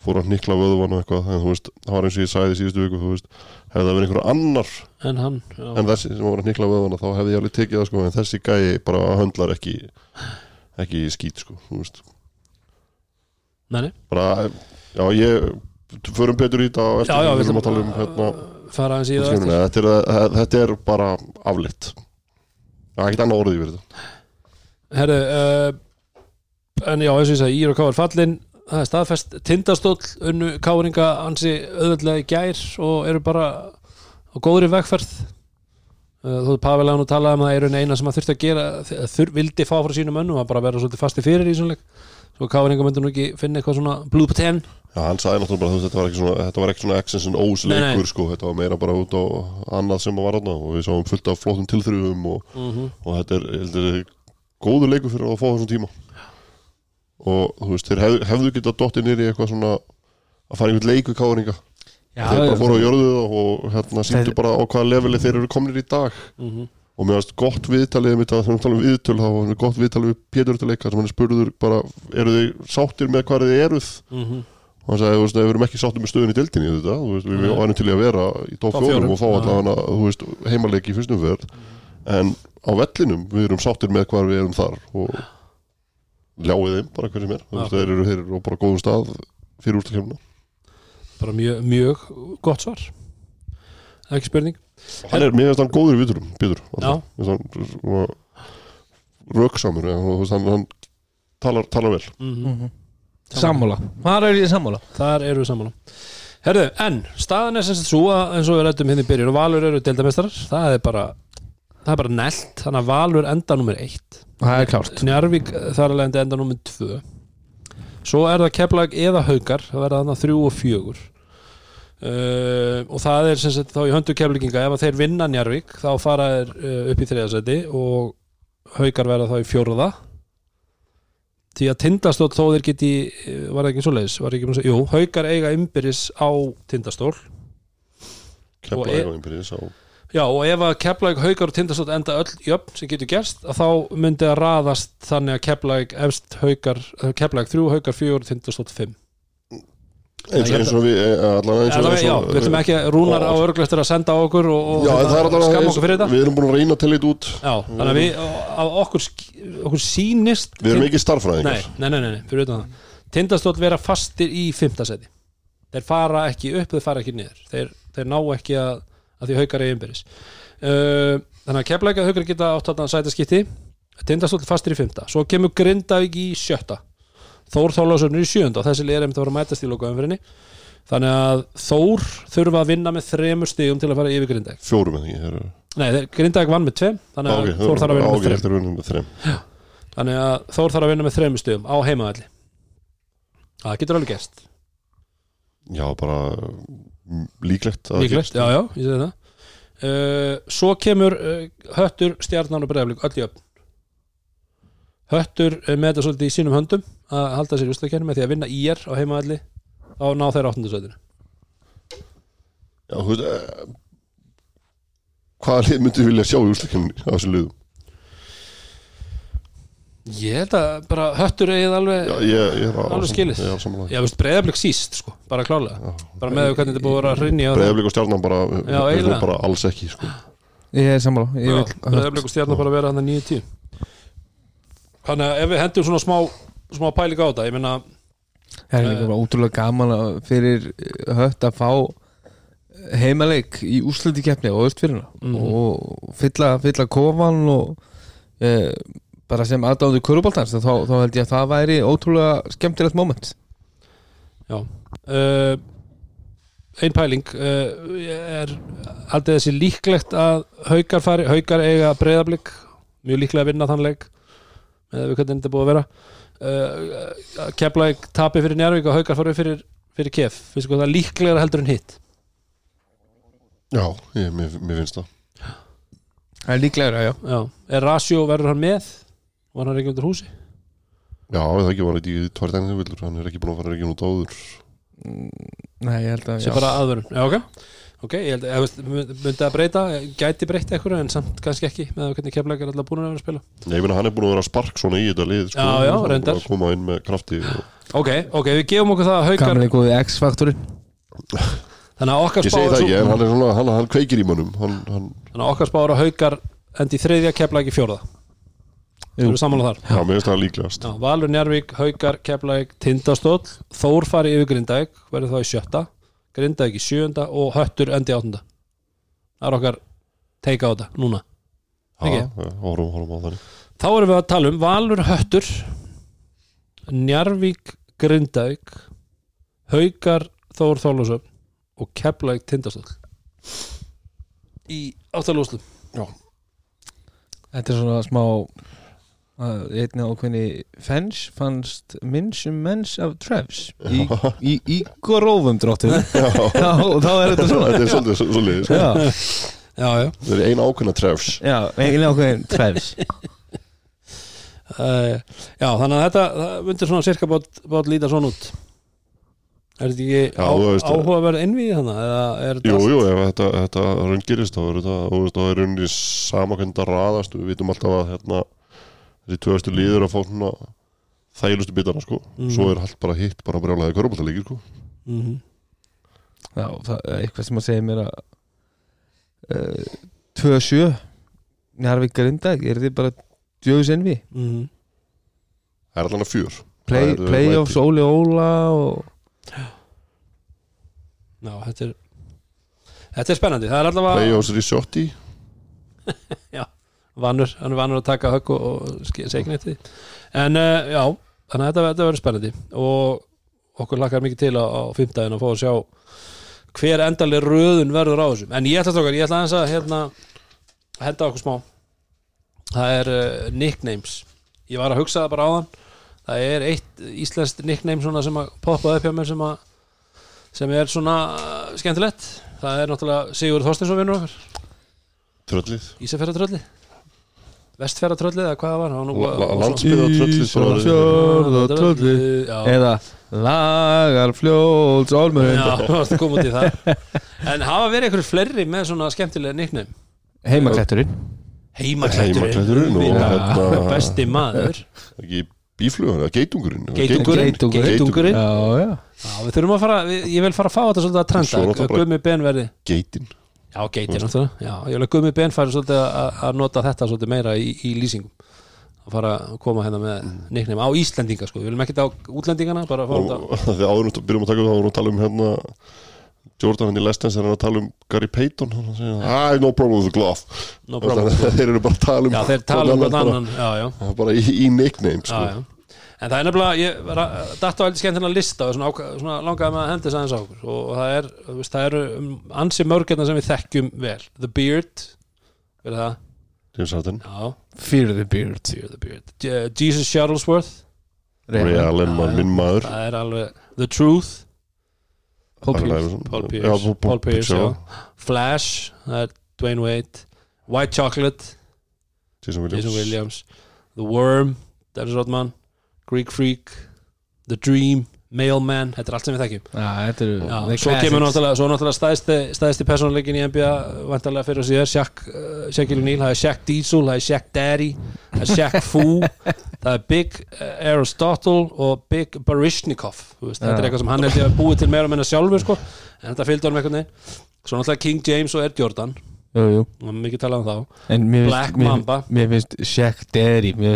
fóru að nikla vöðvan og eitthvað. En þú veist, það var eins og ég sagði í síðustu viku þú veist, hefði það verið einhver annar en hann en þessi sem var að nikla vöðvan þá hefði ég alveg tekið það sko, en þessi gæi bara höndlar ekki ekki skít sko, þú veist. Nei, nei, bara, já ég förum betur í þetta á eftir já, við viljum að tala um hérna fara hans í það eftir. Skilurðu, þetta, er, þetta er bara aflitt það er ekkert annað orðið yfir þetta. Herru, uh, en já, eins og ég sagði, Ír og Káar fallin það er staðfest, tindastóll unnu Káringa ansi auðveldlega í gær og eru bara á góðri vegferð. Uh, þú er Pavel að nú talaði um að það eru eina sem að þurfti að gera þur, vildi fá frá sínum önnum að bara vera svolítið fasti fyrir í svona leik svo Káringa myndi nú ekki finna eitthvað svona blúð på tenn Já, hann sagði náttúrulega bara, þú veist, þetta var ekki svona, þetta var ekki svona X's and O's Nei, nei. leikur, sko, þetta var meira bara út á annað sem var þarna. Og við sáum fullt af flottum tilþrifum og, mm og þetta er, er góður leikur fyrir að fá þessum tíma. Og þú veist, þeir hef, hefðu getað dottið nýri eitthvað svona að fara einhvern leik við káringa Já, þeir bara fóru á jörðu og hérna síndu bara á hvaða leveli þeir eru komnir í dag. -hmm. Og mér varst gott viðtalið mitt að þannig að tala um viðtöl þá var gott viðtalið við Pétur til leika sem hann er spurður bara eru þið sáttir með hvað þið eruð? Mhm. og hann sagði, við erum ekki sáttir með stöðun í deildinni þetta, veist, við Nei. varum til að vera í 4 fjórum, og fá allavega, heimaleiki í fyrstum verð en á vellinum við erum sáttir með hvað við erum þar og ljáið þeim bara hver sem er, þú veist, Já. þeir eru, eru á bara góðum stað fyrir úrstakefnina bara mjög, mjög gott svar. Ekki spurning hann er, mér finnst hann góður í ja, þú veist, hann, hann talar, talar vel. Mm Sammála, hvað er ég sammála? þar eru við sammála. Herðu, en staðan er sem sagt svo að eins og við rættum hérna í byrjun og Valur eru deildamestrar það er bara það er bara nelt, þannig að Valur enda nummer eitt. Það er klárt. Njarvík þar alveg enda nummer tvö. Svo er það Keflag eða Haukar. Það verða þannig þrjú og fjögur uh, og það er sem sagt þá í höndu Keflaginga, ef þeir vinna Njarvík þá fara þeir uh, upp í þriðasæti og Haukar verða þá í fjóruða því að tindastól þó þeir geti eh, var það ekki svo leiðis, var ekki búin að segja jú, Haukar eiga ymbirins á tindastól. Kepla Og er- og einbyrðis á Já, og ef að Keflæk, Haukar og Tindastótt enda öll jöfn sem getur gerst, að þá myndi að raðast þannig að Keflæk efst Haukar, Keflæk 3, Haukar 4, Tindastótt 5. eins, eins og við, eh, allavega eins og, Allavega, já, við ætlum ekki að rúnar á örglæstur að senda á okkur og, og Já, hérna, skamma okkur fyrir þetta. Við erum búin að reyna til þetta út Já, þannig að við, að okkur, okkur sýnist Við erum ekki nei, starffræðingar nei, nei, nei, nei, fyrir utan það. Tindastótt vera fastir í 5. seti. Þeir fara ekki upp, þeir fara ekki niður. Þeir, þeir ná ekki að, að því Haukar er innbyrðis. Uh, þannig að Keflæk að Haukar geta átt þarna sætaskipti Tindastótt fastir í 5. Svo kemur Grindavík í sjötta Þór Þórlásöfnir í sjönda þessi liður einmitt að vera að mætast í lokaumfyrinni þannig að Þór þurfa að vinna með þremur stigum til að fara yfir Grindavík. Fjórum en ekki? Þeir- Nei, Grindavík vann með tveim þannig að Ok, Þór þarf að vinna ok, með þrem með þrem. Þannig að Þór þarf að vinna með þremur stigum á heimaðalli Það getur alveg gerst. Já, bara mm, líklegt Líklegt, já, já, ég segi það. Uh, Svo kemur uh, Höttur, Stjarnan og Breiðaflik öll í öfn Höttur uh, með þetta svolítið í sínum höndum að halda sér í ústakernum með því að vinna IR á heimaðalli þá ná þeir áttundasöðinu Já, þú veist eh, Hvaða lið myndi vilja sjá í úrstakefni á þessu liðum? Ég held að bara Höttur eigið alveg Já, ég, ég er á Alveg er samanlega Já, veist, Breiðaflik síst, sko, bara klálega. Bara með hvernig þetta er búið að vera rinni á það Breiðablik og stjarnan bara, Já, við eiginlega. bara alls ekki sko. Ég er sammála. Breiðaflik og Stjarnan bara vera hann að 9-10 Þannig að ef við hendum svona smá smá pæling á þetta, ég meina Það er líka bara útrúlega gaman að fyrir eh, hött að fá heimaleik í úsliti keppni og östfyrirna Mhm. og fylla, fylla kofan og e, bara sem aðdáðu kuruboltans þá, þá held ég að það væri ótrúlega skemmtilegt moment. Já. Uh, Ein pæling uh, er haldið þessi líklegt að haukar fari, haukar eiga breyðablík mjög líklega að vinna þann leik með við hvernig þetta er búið að vera? Uh, Keflæk tapi fyrir Njárvík og haukar fari fyrir, fyrir kef. Finnst þú það líklegra heldur en hitt? Já, ég, mér, mér finnst það. Það er líklega, já. Já, er Rasjó verður hann með? Var hann ekki undir húsi? Já, það ekki var þetta í tvær dægni Hann er ekki búin að fara ekki nút áður. Nei, ég held að já. bara aðvörun, já ok ok, ég held að myndi að breyta? Gæti breyta eitthvað en samt kannski ekki með hvernig keflæk er alltaf búin að vera að spila? Nei, ég meina hann er búin að vera að spark svona í þetta lið sko, Já, já, Hann er reyndar. að koma inn með krafti og... ok, ok, við gefum okkur það að haukar Kamerið góði X-faktorinn. Þannig að okkar Ég segi spáður það ekki, en hann er svona, hann, hann kveikir í mönnum hann, hann, þannig að okkar spáður að haukar endi í þriðja keflæk í fjórða. Þú eru sammála þar? Já, mér finnst það líklegast. Já, Valur Njarvík, Haukar, Keflæk, Tindastóll. Þór fari yfir Grindavík verður þá í sjötta, Grindavík í sjönda og Höttur endi í áttunda. Það er okkar teika á þetta núna. Já, horfum, horfum á þannig þá erum við að tala um Valur Höttur Njarvík Grindavík Haukar Þór Þólasöfn og Keflæk Tindastóll. Í áttalúslu Þetta er svona smá að einni ákveðni fens fannst minnsum menns af Trevs í, í, í grófum Já, og þá er þetta svona. Þetta er svolítið svo liðið sko. Já, já, já, Það er ein ákveðna trefs já, einni ákveðin Trevs uh, já þannig að þetta myndir svona cirka bát, bát líta svona út. Er þetta ekki Já, á, áhugaverð innvíð þannig eða er þetta Jú, jú, ef þetta, þetta raun gerist þá er þetta, þá er rauninni samakönda raðast, við vitum alltaf að hérna, þessi tvöðastu líður að fá svona þægilustu bitana, sko Mhm. svo er allt bara hitt, bara brjálæði körubáltalíkir, sko Mhm. Já, það er eitthvað sem að segja mér að uh, 2-7 Njarvík Grindag, er þið bara djöðus envi? Mhm. Það er allan að fjör Play, er, uh, playoffs. Óli Óla og Já, þetta er Þetta er spennandi, það er allavega Playoffs Risotti vannur, hann er vannur að taka högg og, og segja eftir því en uh, já, þannig að þetta, þetta verður spennandi. Og okkur lakkar mikið til á, á fimmtæðin að fá að sjá hver endaleg röðun verður á þessum en ég ætla strókar, ég ætla að hérna, henda okkur smá. Það er uh, nicknames. Ég var að hugsa það bara á þann það er eitt íslenskt nickname sem að poppaði upp hjá mér sem að sem er svona uh, skemmtilegt. Það er náttúrulega Sigur Þorstinsson vinnur okkar. Tröllið. Ísafjörðartrölli Vestfjörðartrölli eða hvað það var? Það var nú- La- la- og svo- Landsbyggð og tröllið bara- Ísafjörðartrölli. Já, eða Lagar fljóts Álmurinn En hafa verið einhverju fleiri með svona skemmtilega nickname? Heimaklætturinn Heimaklætturinn hérna- Besti maður. Ekki bíflugan, eða geitungurinn Geitungurinn. Geitungurinn. Geitungurinn. Já, já. Já, við þurfum að fara, við, ég vil fara að fá þetta svolítið að trenda. Náttúrulega bara- Gummi Ben verði Geitin Já, geitir. Náttúrulega Já, ég vil að Gummi Ben svolítið að, að nota þetta svolítið meira í, í lýsingum. Að fara að koma hérna með nickname á Íslendinga sko, við viljum ekki á útlendingana bara að fá og þetta þegar áður nú byrjum að taka það áður nú að tala um hérna Jordan hann í Lestens er hann að tala um Gary Payton hann segir, I no problem with the glove. No problem. þeir eru bara að tala um Já, þeir tala um hvern hvern annan bara, bara í, í nickname já, sko. En það er nefnilega, ég var að datta á eitthvað skemmtina lista og svona, svona langaði með að hendi þess aðeins á okkur. Og það er, veist, það eru um, ansi mörgirna sem við þekkjum vel. The Beard, er það? James Harden, Já, Fear the Beard. Fear the Beard. Je- Jesus Shuttlesworth, Ray Allen, minn maður. það er alveg The Truth, Paul Pierce. Paul Já, Pierce, Paul Pierce, já. já. Flash, það er Dwayne Wade. White Chocolate, Jason Williams, Jason Williams. The Worm, Dennis Rodman Greek Freak, The Dream Mailman, þetta er allt sem við þekkjum. Já, þetta eru Já, the svo classics. kemur náttúrulega, svo náttúrulega stæðsti, stæðsti persónuleikin í NBA vantarlega fyrir og síðar Shaq, uh, Shaquille O'Neal, það er Shaq Diesel það er Shaq Daddy, það er Shaq Fu það er Big uh, Aristotle og Big Barishnikov veist, þetta er eitthvað sem hann að búið til meira og menna sjálfur sko, en þetta fylgdi honum eitthvað svo náttúrulega King James og Ed Jordan Jú, jú hann mikið talað um þá En mér Black mér, Mamba. mér finnst Shaq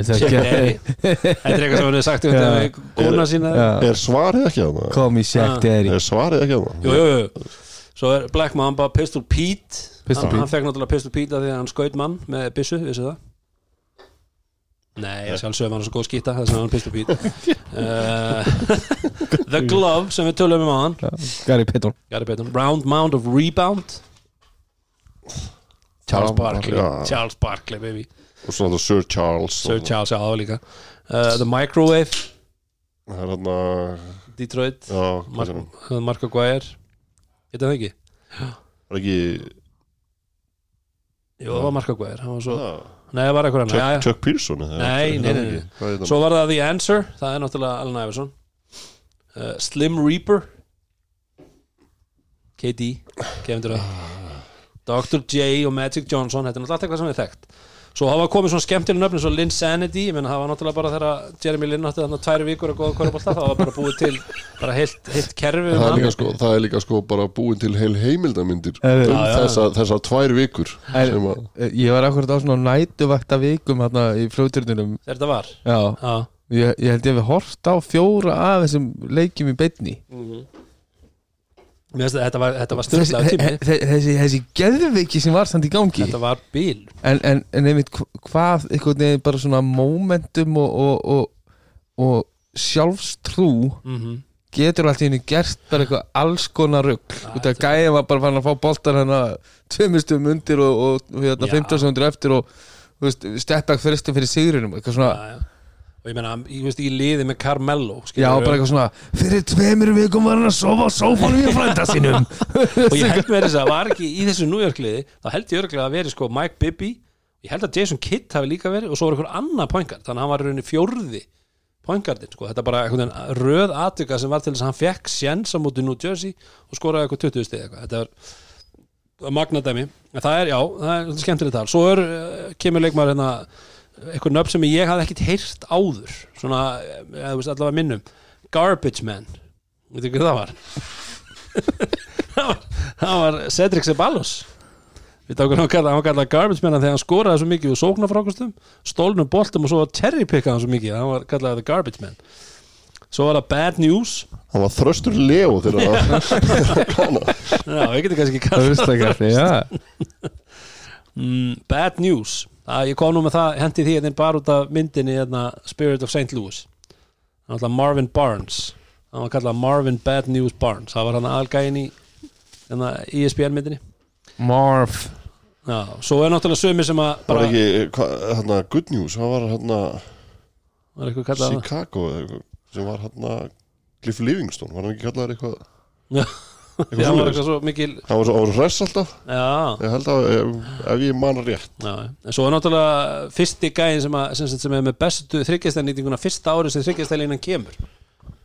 finnst Shaq það Daddy þetta er eitthvað sem hann hefur sagt um þetta við kona sína Já, er svarið ekki að það? Me Shaq Ah. Daddy er svarið ekki að það? jú, jú, jú. svo er Black Mamba Pistol Pete Pistol hann, Pete. hann fekk náttúrulega Pistol Pete af því að hann skaut mann með byssu, vissu það? Nei, ég sjálfsögum hann er svo góð skýta þess að hann Pistol Pete uh, The Glove sem við tölum um á hann Gary Payton Round Mound of Rebound Charles Já, Barkley. já. Charles Barkley baby. Og svo þetta Sir Charles Sir Charles, já það var líka. Uh, The Microwave. Það er hann að Detroit. Já, Mark, uh, Mark Aguirre. Geta það ekki? er ekki Jú, það var Mark Aguirre. Hann var svo, það, Nei, það var eitthvað Chuck, já, já. Chuck Pearson Nei, nei, það nei, nei. Hann? Svo var það The Answer. Það er náttúrulega Allen Iverson. Uh, Slim Reaper. KD Kevin Durant Dr. J og Magic Johnson Þetta er náttúrulega allt eitthvað sem við þekkt. Svo hafa komið svona skemmtileg nöfnum svo Lynn Sanity Ég menn það var náttúrulega bara þegar Jeremy Lynn átti þarna tvær vikur að góða kvörubólta það var bara búið til bara heilt, heilt kerfi um það er, líka, sko, það er líka sko bara búin til heil heimildamindir Já, um já, já. þessa, þessar tvær vikur sem að Eh, Ég var akkurat á svona nætuvakta vikum hérna í fljóturnunum Þegar þetta var? Já, Já. Ég, ég held ég við hort á fjóra af þessum leikjum í beinni. Finnst að þetta var, þetta var styrlaðu tími þessi, þessi, þessi geðveiki sem var samt í gangi. Þetta var bíl. En, en, en einmitt hv- hvað einhvern veginn bara svona momentum og, og, og, og sjálfstrú mm getur allt í henni gert bara eitthvað alls konar rugg út af gæja var bara fann að fá boltar hérna tveimstum undir og, hérna, Já. 15 sekundur eftir og steppback fyrstum fyrir sigrinum eitthvað svona, já, já. Og ég meina, ég veist, ég liði með Carmelo já, bara eitthvað svona fyrir tveimur vikum var hann að sofa á sófanum í frænda sínum. Og ég held með þess að var ekki í þessu nújörkliði þá held ég örglega að veri sko Mike Bibby. Ég held að Jason Kidd hafi líka verið og svo var einhver annað poingar þannig að hann var rauninni fjórði pointgardin sko. þetta er bara einhvern veginn röð atvika sem var til þess að hann fekk sjens á móti New Jersey og skoraði eitthvað 20 stið eitthvað. Þetta var magnadæmi það er, já, það er eitthvað nöfn sem ég hafði ekkit heyrt áður svona, eða þú veist allavega minnum. Garbage Man. Veitu hvað það var? Það var, það Cedric Ceballos. Við tókum hann að kalla, hann var kallað Garbage Man að hann skoraði svo mikið úr sóknarfrákustum stólnum boltum og svo cherrypickaði hann svo mikið hann var kallað The Garbage Man. Svo var það Bad News. Hann var þröstur Leo þegar það já, við getum kannski ekki kallað já. mm, Bad News að ég kom nú með það, hendi því hérna bara út af myndinni hérna, Spirit of St. Louis. Var Marvin Barnes. Hann var kallað Marvin Bad News Barnes. Það var hann aðalgæðin í hérna, ESPN myndinni. Marv. Já, svo er náttúrulega sömi sem að var bara, ekki, hvað, hérna, good news hann var hérna var það? Chicago sem var hérna Cliff Livingstone, var hann ekki kallaður eitthvað Já. hann var eitthvað svo mikil hann var svo, hress alltaf. Já, ég held að ef, ef ég man rétt. Já, en svo er náttúrulega fyrsti gæðin sem, að, sem, sem er með bestu þryggjastælnýtinguna fyrsta árið sem þryggjastælínan kemur.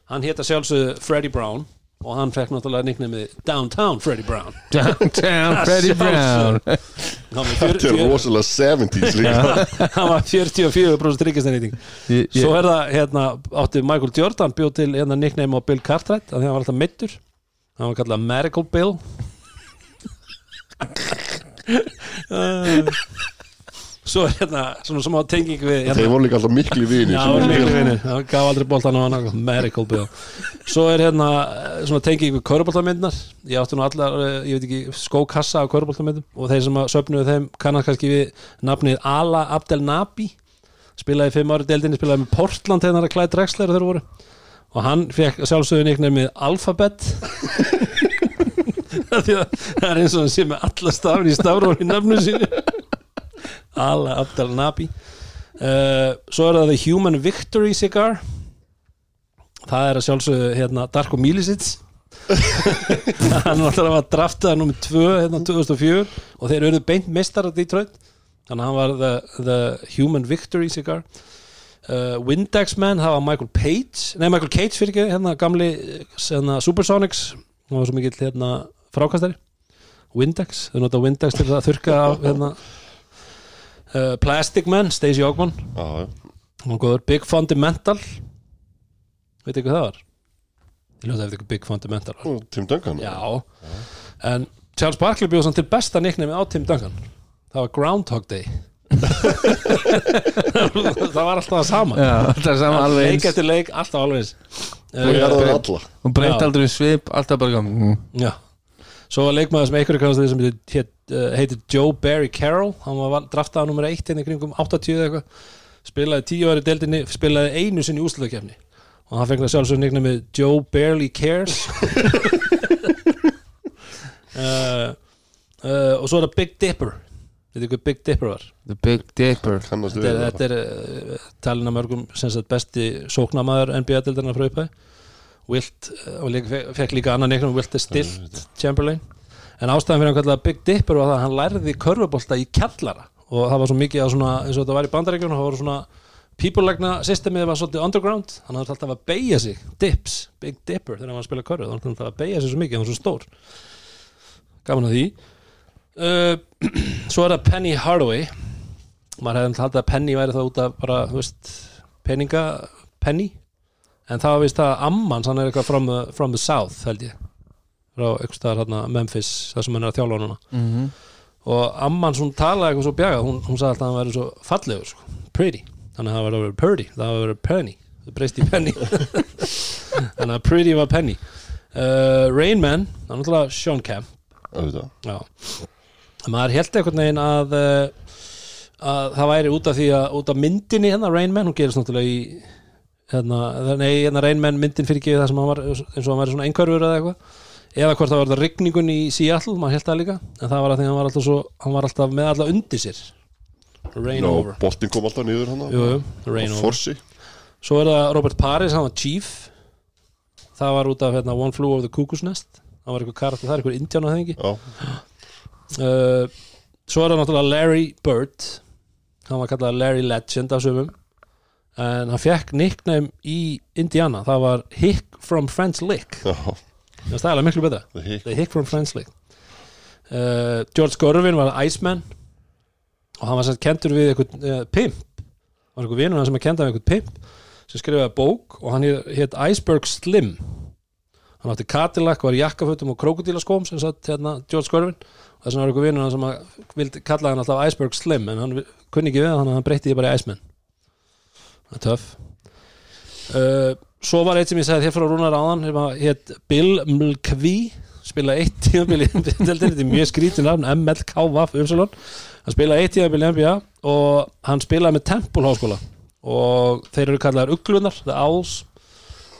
Hann hétta sjálfsögðu Freddie Brown og hann fekk náttúrulega nicknamið Downtown Freddie Brown. Downtown Freddie Brown. þetta er 40, rosalega 70s líka. Hann var 44% þryggjastælnýting svo er það hérna átti Michael Jordan bjóð til hérna nickname á Bill Cartwright því hann var alltaf mittur hann var kallað Miracle Bill. Svo er hérna svona sem á tenging við hérna, þeir voru líka alltaf miklu vini Já, það miklu vinir, hann gaf aldrei boltan á hann Miracle Bill. Svo er hérna eh, svona tengið við köruboltamyndnar Ég átti nú allar, eh, ég veit ekki, skókassa af köruboltamyndum og þeir sem að söfnuðu þeim kannast kannski við nafnið Ala Abdel Nabi spilaði fimm ári deildinni, spilaði með Portland þegar það klæði drexler þeir voru og hann fekk sjálfsögðun ykkur með að það er eins og hann sé með alla stafni í stafróni í nafnu sínu. Ala Abdel Nabi. Uh, Svo er það The Human Victory Cigar. Það er að sjálfsögðu hérna, Darko Milicic. Hann var alltaf að drafta nummer 2 hérna 2004 og þeir eru beint mestar af Detroit. Þannig að hann var the, the Human Victory Cigar uh, Windex Man, það var Michael Page nei Michael Cage fyrir ekki, hérna gamli hérna, Supersonics, hann var svo mikill hérna frákastari. Windex, þau nota Windex til að þurka af hérna. Uh, Plastic Man, Stacey Ogman já, já. góður, Big Fundamental. Veit ekki hvað það var? Ég ljóta eftir eitthvað Big Fundamental. Og Tim Duncan já, en Charles Barkley bjóð samt til besta nicknemi á Tim Duncan. Það var Groundhog Day það var alltaf sama. Já, þetta er saman alveg leik eins. eftir leik, alltaf alveg eins. Og ég er það alla. Hún breytti Já. aldrei um svip, alltaf bara gaman. Mm. Já. Svo var leikmaður sem einhverju kannast því sem heitir, hét, uh, heitir Joe Barry Carroll. Hann var val- draftaða nummer 1 hérna í kringum 80 eða eitthvað. Spilaði 10 ári deildinni spilaði einu sinni í úslutakefni og hann fengið sjálfsögur nýgna með Joe Barely Cares. Uh, uh, og svo er það Big Dipper Þetta er hvað Big Dipper var? The Big Dipper. Kannast Þetta er, við þetta er uh, talin að mörgum sem sagt besti sóknamaður NBA-dildarinn frá upphæði Wilt, uh, og líka, fekk, fekk líka annan neiknum Wilt er stilt Chamberlain. En ástæðan fyrir hann kallaði Big Dipper var það að hann lærði körfubólta í kjallara. Og það var svo mikið að svona, eins og þetta var í bandaríkjunum það var svona pípulegna systemið var svolítið underground. Hann hafði alltaf að beigja sig dips, Big Dipper þegar hann var að spila körfu. Hann hafði alltaf að beigja sig svo mikið, hann var svo stór. Gaman að því svo er það Penny Hardaway. Maður hefði haldið að Penny væri það út af bara, þú veist, peninga Penny, en það var vist að Ammans, hann er eitthvað from the, from the south held ég, frá eitthvað staðar hérna Memphis, það sem hann er að þjálfa núna. Mm -hmm. og Ammans hún talaði eitthvað svo bjagað, hún, hún sagði alltaf að hann væri svo fallegur, sko, pretty. Þannig að það var að vera purdy, það var að vera penny. Það breyst í penny. Þannig að pretty var penny. Uh, Rain Man, það er náttúrulega Sean Kemp. Já maður held einhvern veginn að uh, að það væri út af því að út af myndinni hérna Rain Man, hún gerist náttúrulega í hérna, nei, hérna Rain Man myndin fyrir ekki það sem hann var, eins og hann væri svona einhverfur eða eitthvað, eða hvort það var það rigningun í Seattle, maður held það líka en það var að því hann var alltaf svo, hann var alltaf með alltaf undir sér. Rain Ná, over. boltin kom alltaf niður hann jú, Rain over. forsi. Svo er það Robert Paris, hann var chief. Það var út af hérna, One Flew Over the Cuckoo's Nest. Það var eitthvað karakter, það er eitthvað indján að það ekki. Já, uh, svo er það náttúrulega Larry Bird. Hann var kallað Larry Legend af sömum en hann fekk nickname í Indiana. Það var Hick from Friends Lick. Já, það er stæðilega miklu betra. Það hikk The Hick from Friends Lick. Uh, George Gorvin var Iceman. Og hann var sagt kentur við eitthvað uh, pimp. Var eitthvað hann sem er kentur við eitthvað pimp sem skrifaði bók og hann hétt Iceberg Slim. Hann átti Cadillac, var í jakkafötum og krokodílaskóm sem satt hérna George Gorvin þess vegna var eitthvað vinur hann sem að vildi kalla hann alltaf Iceberg Slim en hann kunni ekki við þannig að hann breytti því bara í Iceman. Það er töff. Uh, svo var eitt sem ég sagði þér frá Rúnar áðan sem hétt Bill Mlkvi spilaði eitt tíðanbíl þetta er mjög skrítin nafn, MLKVAF hann spilaði eitt tíðanbíl í NBA og hann spilaði með Temple háskóla. Og þeir eru kallaðar uglunar, The Owls.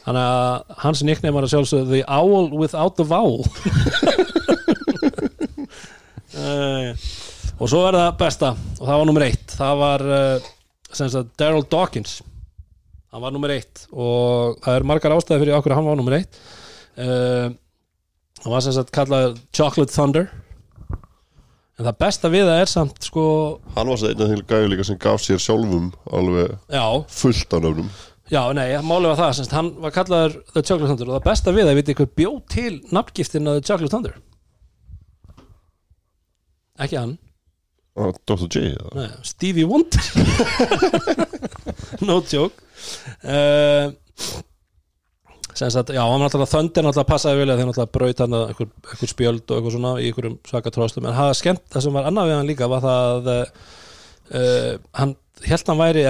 Þannig að hans nickname var að sjálfsögðu The Owl Without the Vowel og svo er það besta og það var nummer eitt. Það var sem sagt Daryl Dawkins. Hann var nummer eitt og það er margar ástæði fyrir okkur að hann var nummer eitt. Uh, hann var sem sagt kallað Chocolate Thunder. En það besta við það er samt sko Hann var svo einn af þeim gæði líka sem gaf sér sjálfum alveg já, fullt af nöfnum. Já, nei, málið var það sem sagt, hann var kallaður The Chocolate Thunder. Og það besta við það, veit ykkur bjó til nafngiftin af The Chocolate Thunder ekki hann. Ah, Dr. J? Nei, Stevie Wonder. No joke. Uh, sem sagt, já, hann var náttúrulega þöndir náttúrulega passaði vel að þeir náttúrulega braut hann einhver, einhver spjöld og eitthvað svona í einhverjum svaka tróðslum en það skemmt, það sem var annað við hann líka var það að uh, hann held hann væri,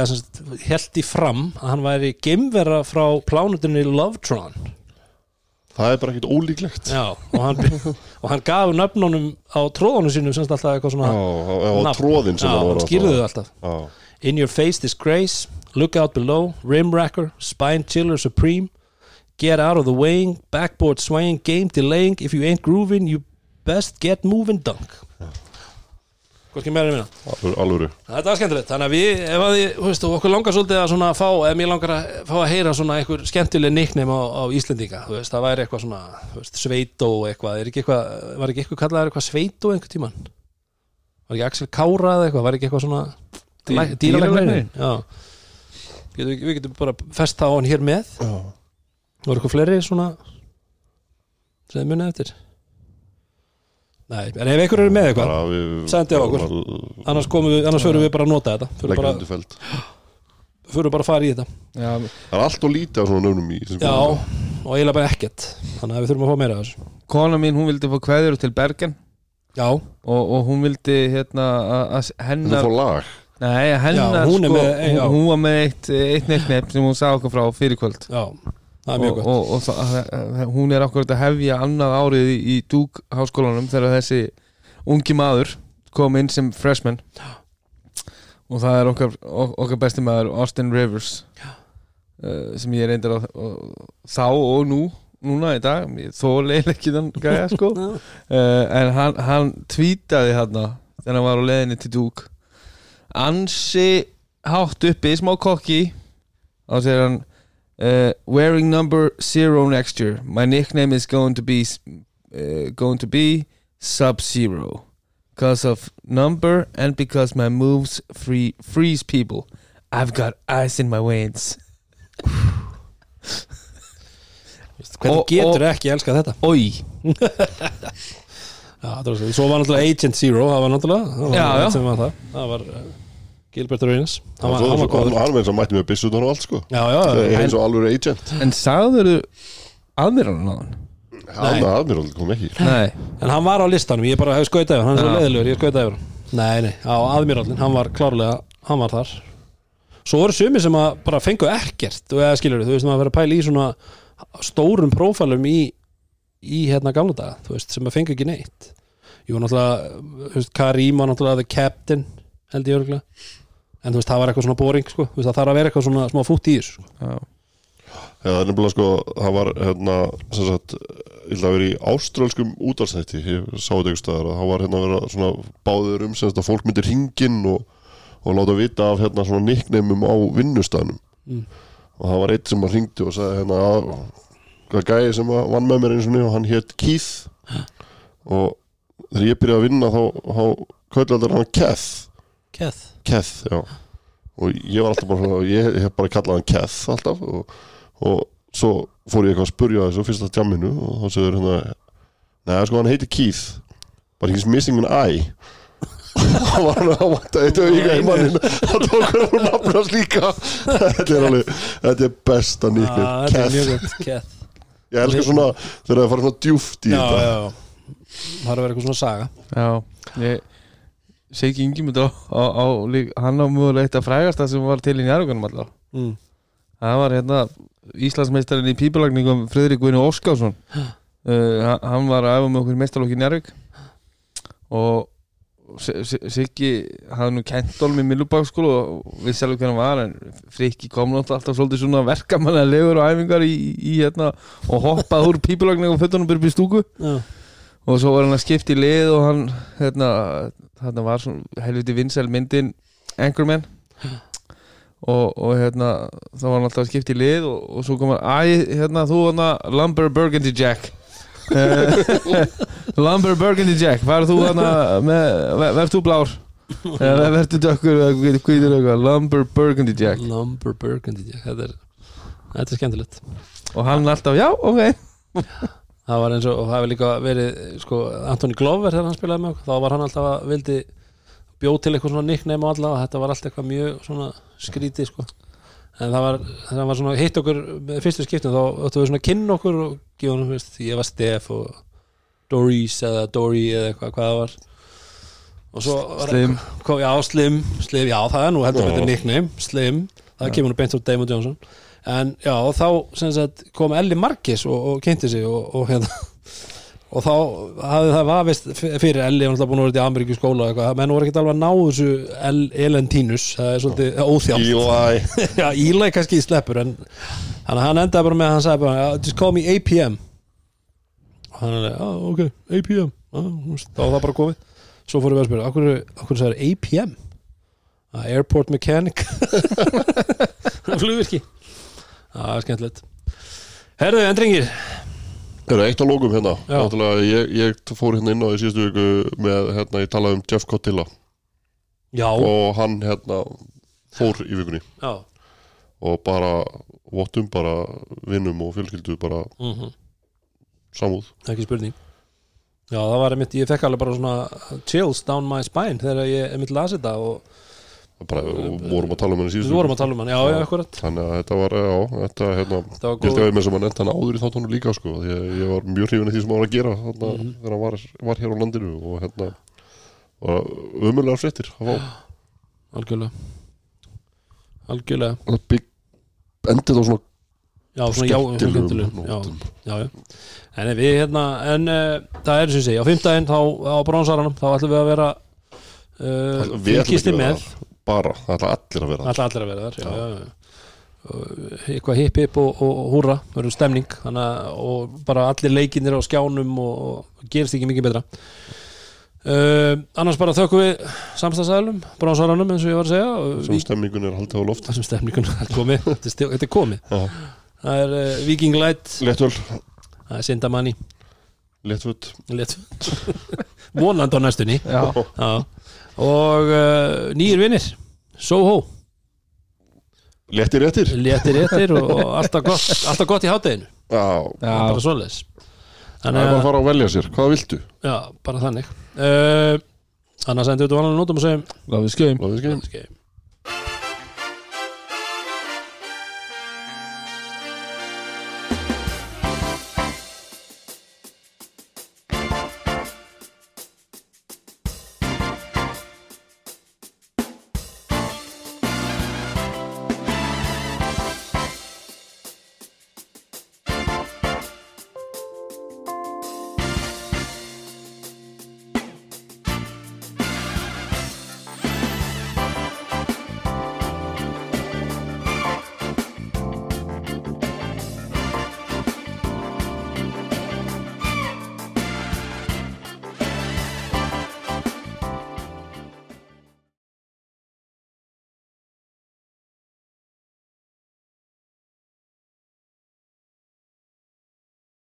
held í fram að hann væri geimvera frá plánutinni Lovetron Það er bara ekkit ólíklegt. Já, og hann, og hann gaf nöfnunum á tróðunum sínum semst alltaf eitthvað Já, svona á á tróðin sem já, hann var hann skýrði þau alltaf. Já, In your face disgrace, look out below, rim racker, spine chiller supreme, get out of the way, backboard swaying, game delaying, if you ain't grooving, you best get moving dunk. Hvorki meira en minna. alvöru, Þetta var skemmtilegt, þannig að við, ef að þið, þú veist, og okkur langar svolítið að svona fá, ef mér langar að fá að heyra svona einhver skemmtileg nickname á, á Íslendinga, þú veist, það væri eitthvað svona, þú veist, sveitó eitthvað, er ekki eitthvað, var ekki eitthvað kallaður eitthvað sveitó einhver tíman? Var ekki Axel Kára eða eitthvað, var ekki eitthvað svona Dý- dýralæknirinn? Já. Getum, við- getum bara fest það á hann hér með, Já, voru eitthvað fleiri svona, sem munið eftir? Nei, en ef einhver eru með eitthvað, bara við Sendi á okkur. annars annars förum við bara að nota þetta, Leggjum bara, förum bara að fara í þetta. Já, Það er allt og lítið af svona nöfnum í Já, og eiginlega bara ekkert. Þannig að við þurfum að fá meira af þessu. Kona mín, hún vildi fá kveður til Bergen. Já, og, og hún vildi hérna að- hennar fór lag? Nei, hennar Já, hún sko, með- hún, hún var með eitt, eitt neiknepp sem hún sá okkur frá fyrir kvöld. Já, það og, og, og það, hún er okkur að hefja annað árið í, í Dúk háskólanum þegar þessi ungi maður kom inn sem freshman. Og það er okkar, ok- okkar besti maður Austin Rivers uh, sem ég reyndir á, á þá og nú núna í dag, þóla eiginlega ekki þann gæja sko. Já. uh, en hann, hann tweetaði hérna þegar hann var á leiðinni til Dúk ansi hátt uppi, smá kokki þá segir hann uh, wearing number zero next year my nickname is going to be uh, going to be Sub-Zero because of number and because my moves free, freeze people I've got ice in my veins Hvernig Og- getur og- ekki elskað þetta? Oi, Já, það var svo Svo var náttúrulega Agent Zero Það var náttúrulega það var Já, já. einn sem var það. það var uh, Gilbert Raunis Hann var, var Hann með þess að mætti með byssutan og allt sko. Já, já, eins og alvöru agent. en sagður aðmiralinn á hann? Hann að aðmér kom ekki. Nei, en hann var á listanum Ég bara hef skautað yfir hann. Hann er svo Já. leiðilegur, ég skautað yfir hann. Nei, nei, á aðmírallin Hann var klárlega, hann var þar. Svo voru sumir sem að bara fengu ekkert og eða skilur þú veist maður verið að pæla í svona stórum prófælum í, í hérna gamla daga, þú veist, sem að fengu ekki neitt. Jú, náttúrulega, þú veist, Karim var náttúrulega the captain held ég örgulega en þú veist, það var eitthvað svona boring, sko. Veist, það þarf að vera eitthvað svona smá fútt í þessu sko. já, Já, það er nefnilega sko, það var hérna, sem sagt, ég ætla að vera í áströlskum útvarsnætti, ég sá þetta ykkur staðar og það var hérna að vera svona báður um sem sagt að fólk myndir hringinn og, og láta vita af hérna svona nickneimum á vinnustanum Mm. og það var eitt sem að hringdi og sagði hérna að hvað gæði sem að vann með mér eins og niður og hann hétt Keith. Og þegar ég byrjaði að vinna þá, þá Keth. Keth já. Og ég var alltaf bara svona, ég hef bara kallað hann Keth alltaf og, og svo fór ég eitthvað að spurja þessu á fyrsta tjamminu og þá segður hérna neða sko hann heitir Keith but he's missing an eye. Hann var hann að vanta eitt auðvika í mannin. það tók hann úr nafnast líka. Þetta er alveg, þetta er besta nýknir, Ah, Þetta er mjög Keth. Ég elskar svona þegar það fara svona djúft í Já, þetta. já, já. Það er að vera eitthvað svona saga. Já, ég yngi mynd á, á, á lík, hann á eitt að frægasta sem var til í njárgunum alltaf mm. það var hérna Íslandsmeistarinn í pípalagningum Friðrik Guðni Óskásson uh, hann- hann var að æfa með okkur meistarlokk í Njárvík og Si- Si- Siggi hafði nú kent Olmi Millubakskóla og við sjálfum hvernig hann var en Frikki kom náttúrulega alltaf svolítið svona verkamanlega legur og æfingar í, í hérna og hoppaði úr pípulagningum og fötunum byrjum í stúku. Já, og svo var hann að skipta í lið og hann hérna, hérna var svona helviti vinsæl myndin Anchorman. Og, og hérna þá var hann alltaf að skipta í lið og, og svo kom hann, æ, hérna þú hérna Lumber Burgundy Jack. Eh, Lumber Burgundy Jack var þú með, ver- verð þú blár? Eða verður dökkur eða hvítur eitthvað. Lumber Burgundy Jack. Lumber Burgundy Jack. Þetta er, þetta er skemmtilegt. Og hann alltaf, já, ok Það var eins og, og það hefur líka verið sko, Anthony Glover þegar hann spilaði með okkur þá var hann alltaf að vildi bjóð til eitthvað svona nickname og alla og þetta var alltaf eitthvað mjög svona skrítið sko. en það var, það var svona hitt okkur með fyrstu skiptum þá áttu við svona kynna okkur og gefa hann, veist, ég var Steph og Doris eða Dory eða eitthvað hvað það var. Og svo var Slim. kom, já, Slim, Slim, já það er nú heldur þetta nickname, Slim. Það kemur nú beint úr Damon Johnson en já, og þá sagt, kom Ellie Markis og, og kynnti sig og, og hérna og þá hafði það vafist fyrir Ellie, hann alltaf búin að vera í Ameríku skóla og eitthvað, menn voru ekkert alveg að ná þessu El Elentínus, það er svolítið óþjátt já, Eli kannski í sleppur en hann, hann endaði bara með að hann sagði bara, "Já, just call me APM og hann er, já, ok, APM veist, þá var það bara komið. Svo fórum við að spyrja, okkur, okkur sagði APM Ah, Airport Mechanic. Flugvirki það er skemmtilegt. Herðu, endringir Það eru eitt á lókum hérna. Ég, ég fór hérna inn á í síðustu viku með, hérna, ég talaði um Jeff Cottilla já, og hann hérna fór í vikunni. Já. Og bara vottum bara vinnum og fjölskyldu bara mm samúð. Ekki spurning. Já, það var einmitt, ég fekk alveg bara svona chills down my spine þegar ég einmitt las þetta og bara, og vorum að tala um hann í við vorum að tala um hann, já, já, akkurat. Þannig að þetta var, já, þetta hérna það var góð að við með sem að nefnt hann áður í þáttunum líka sko, því að ég var mjög hrifin af því sem hann var að gera þarna, Mhm. þegar hann var, var hér á landinu og hérna var umurlegar fréttir að fá. Algjörlega. Algjörlega, það bygg endið á svona já, svona já, skemmtilegum skemmtilegum, já, nótum. já, já en við hérna, en uh, það er sem segi, á fimmtudaginn þá á brónsaranum, þá ætlum við að vera uh, Við ætlum ekki fylgisti að vera með. þar. Bara, það ætla allir að vera þar. Alltaf allir að vera þar já, já, eitthvað hipp hipp og, og húra verður stemning þannig, að- og bara allir leikinir á skjánum og, og gerist ekki mikið betra. Uh, annars bara þökkum við samstagsælum, brónsaranum eins og ég var að segja og sem stemmingun er haldið á loft það sem stemningun er komið þetta er, komið. Já. það er uh, Viking Light, Léttöl, það er Sindamanni. Léttfutt vonandi á næstunni. Já, Já. Og uh, nýjir vinnir Soho, Léttir réttir. Léttir réttir og, og alltaf, gott, alltaf gott í hátteginu Já, bara það þannig er bara að að, fara að velja sér, hvað viltu? já, bara þannig. Uh, annars endur við vanlega nótum og segjum láfið skjöfum Láðið skemmt okay.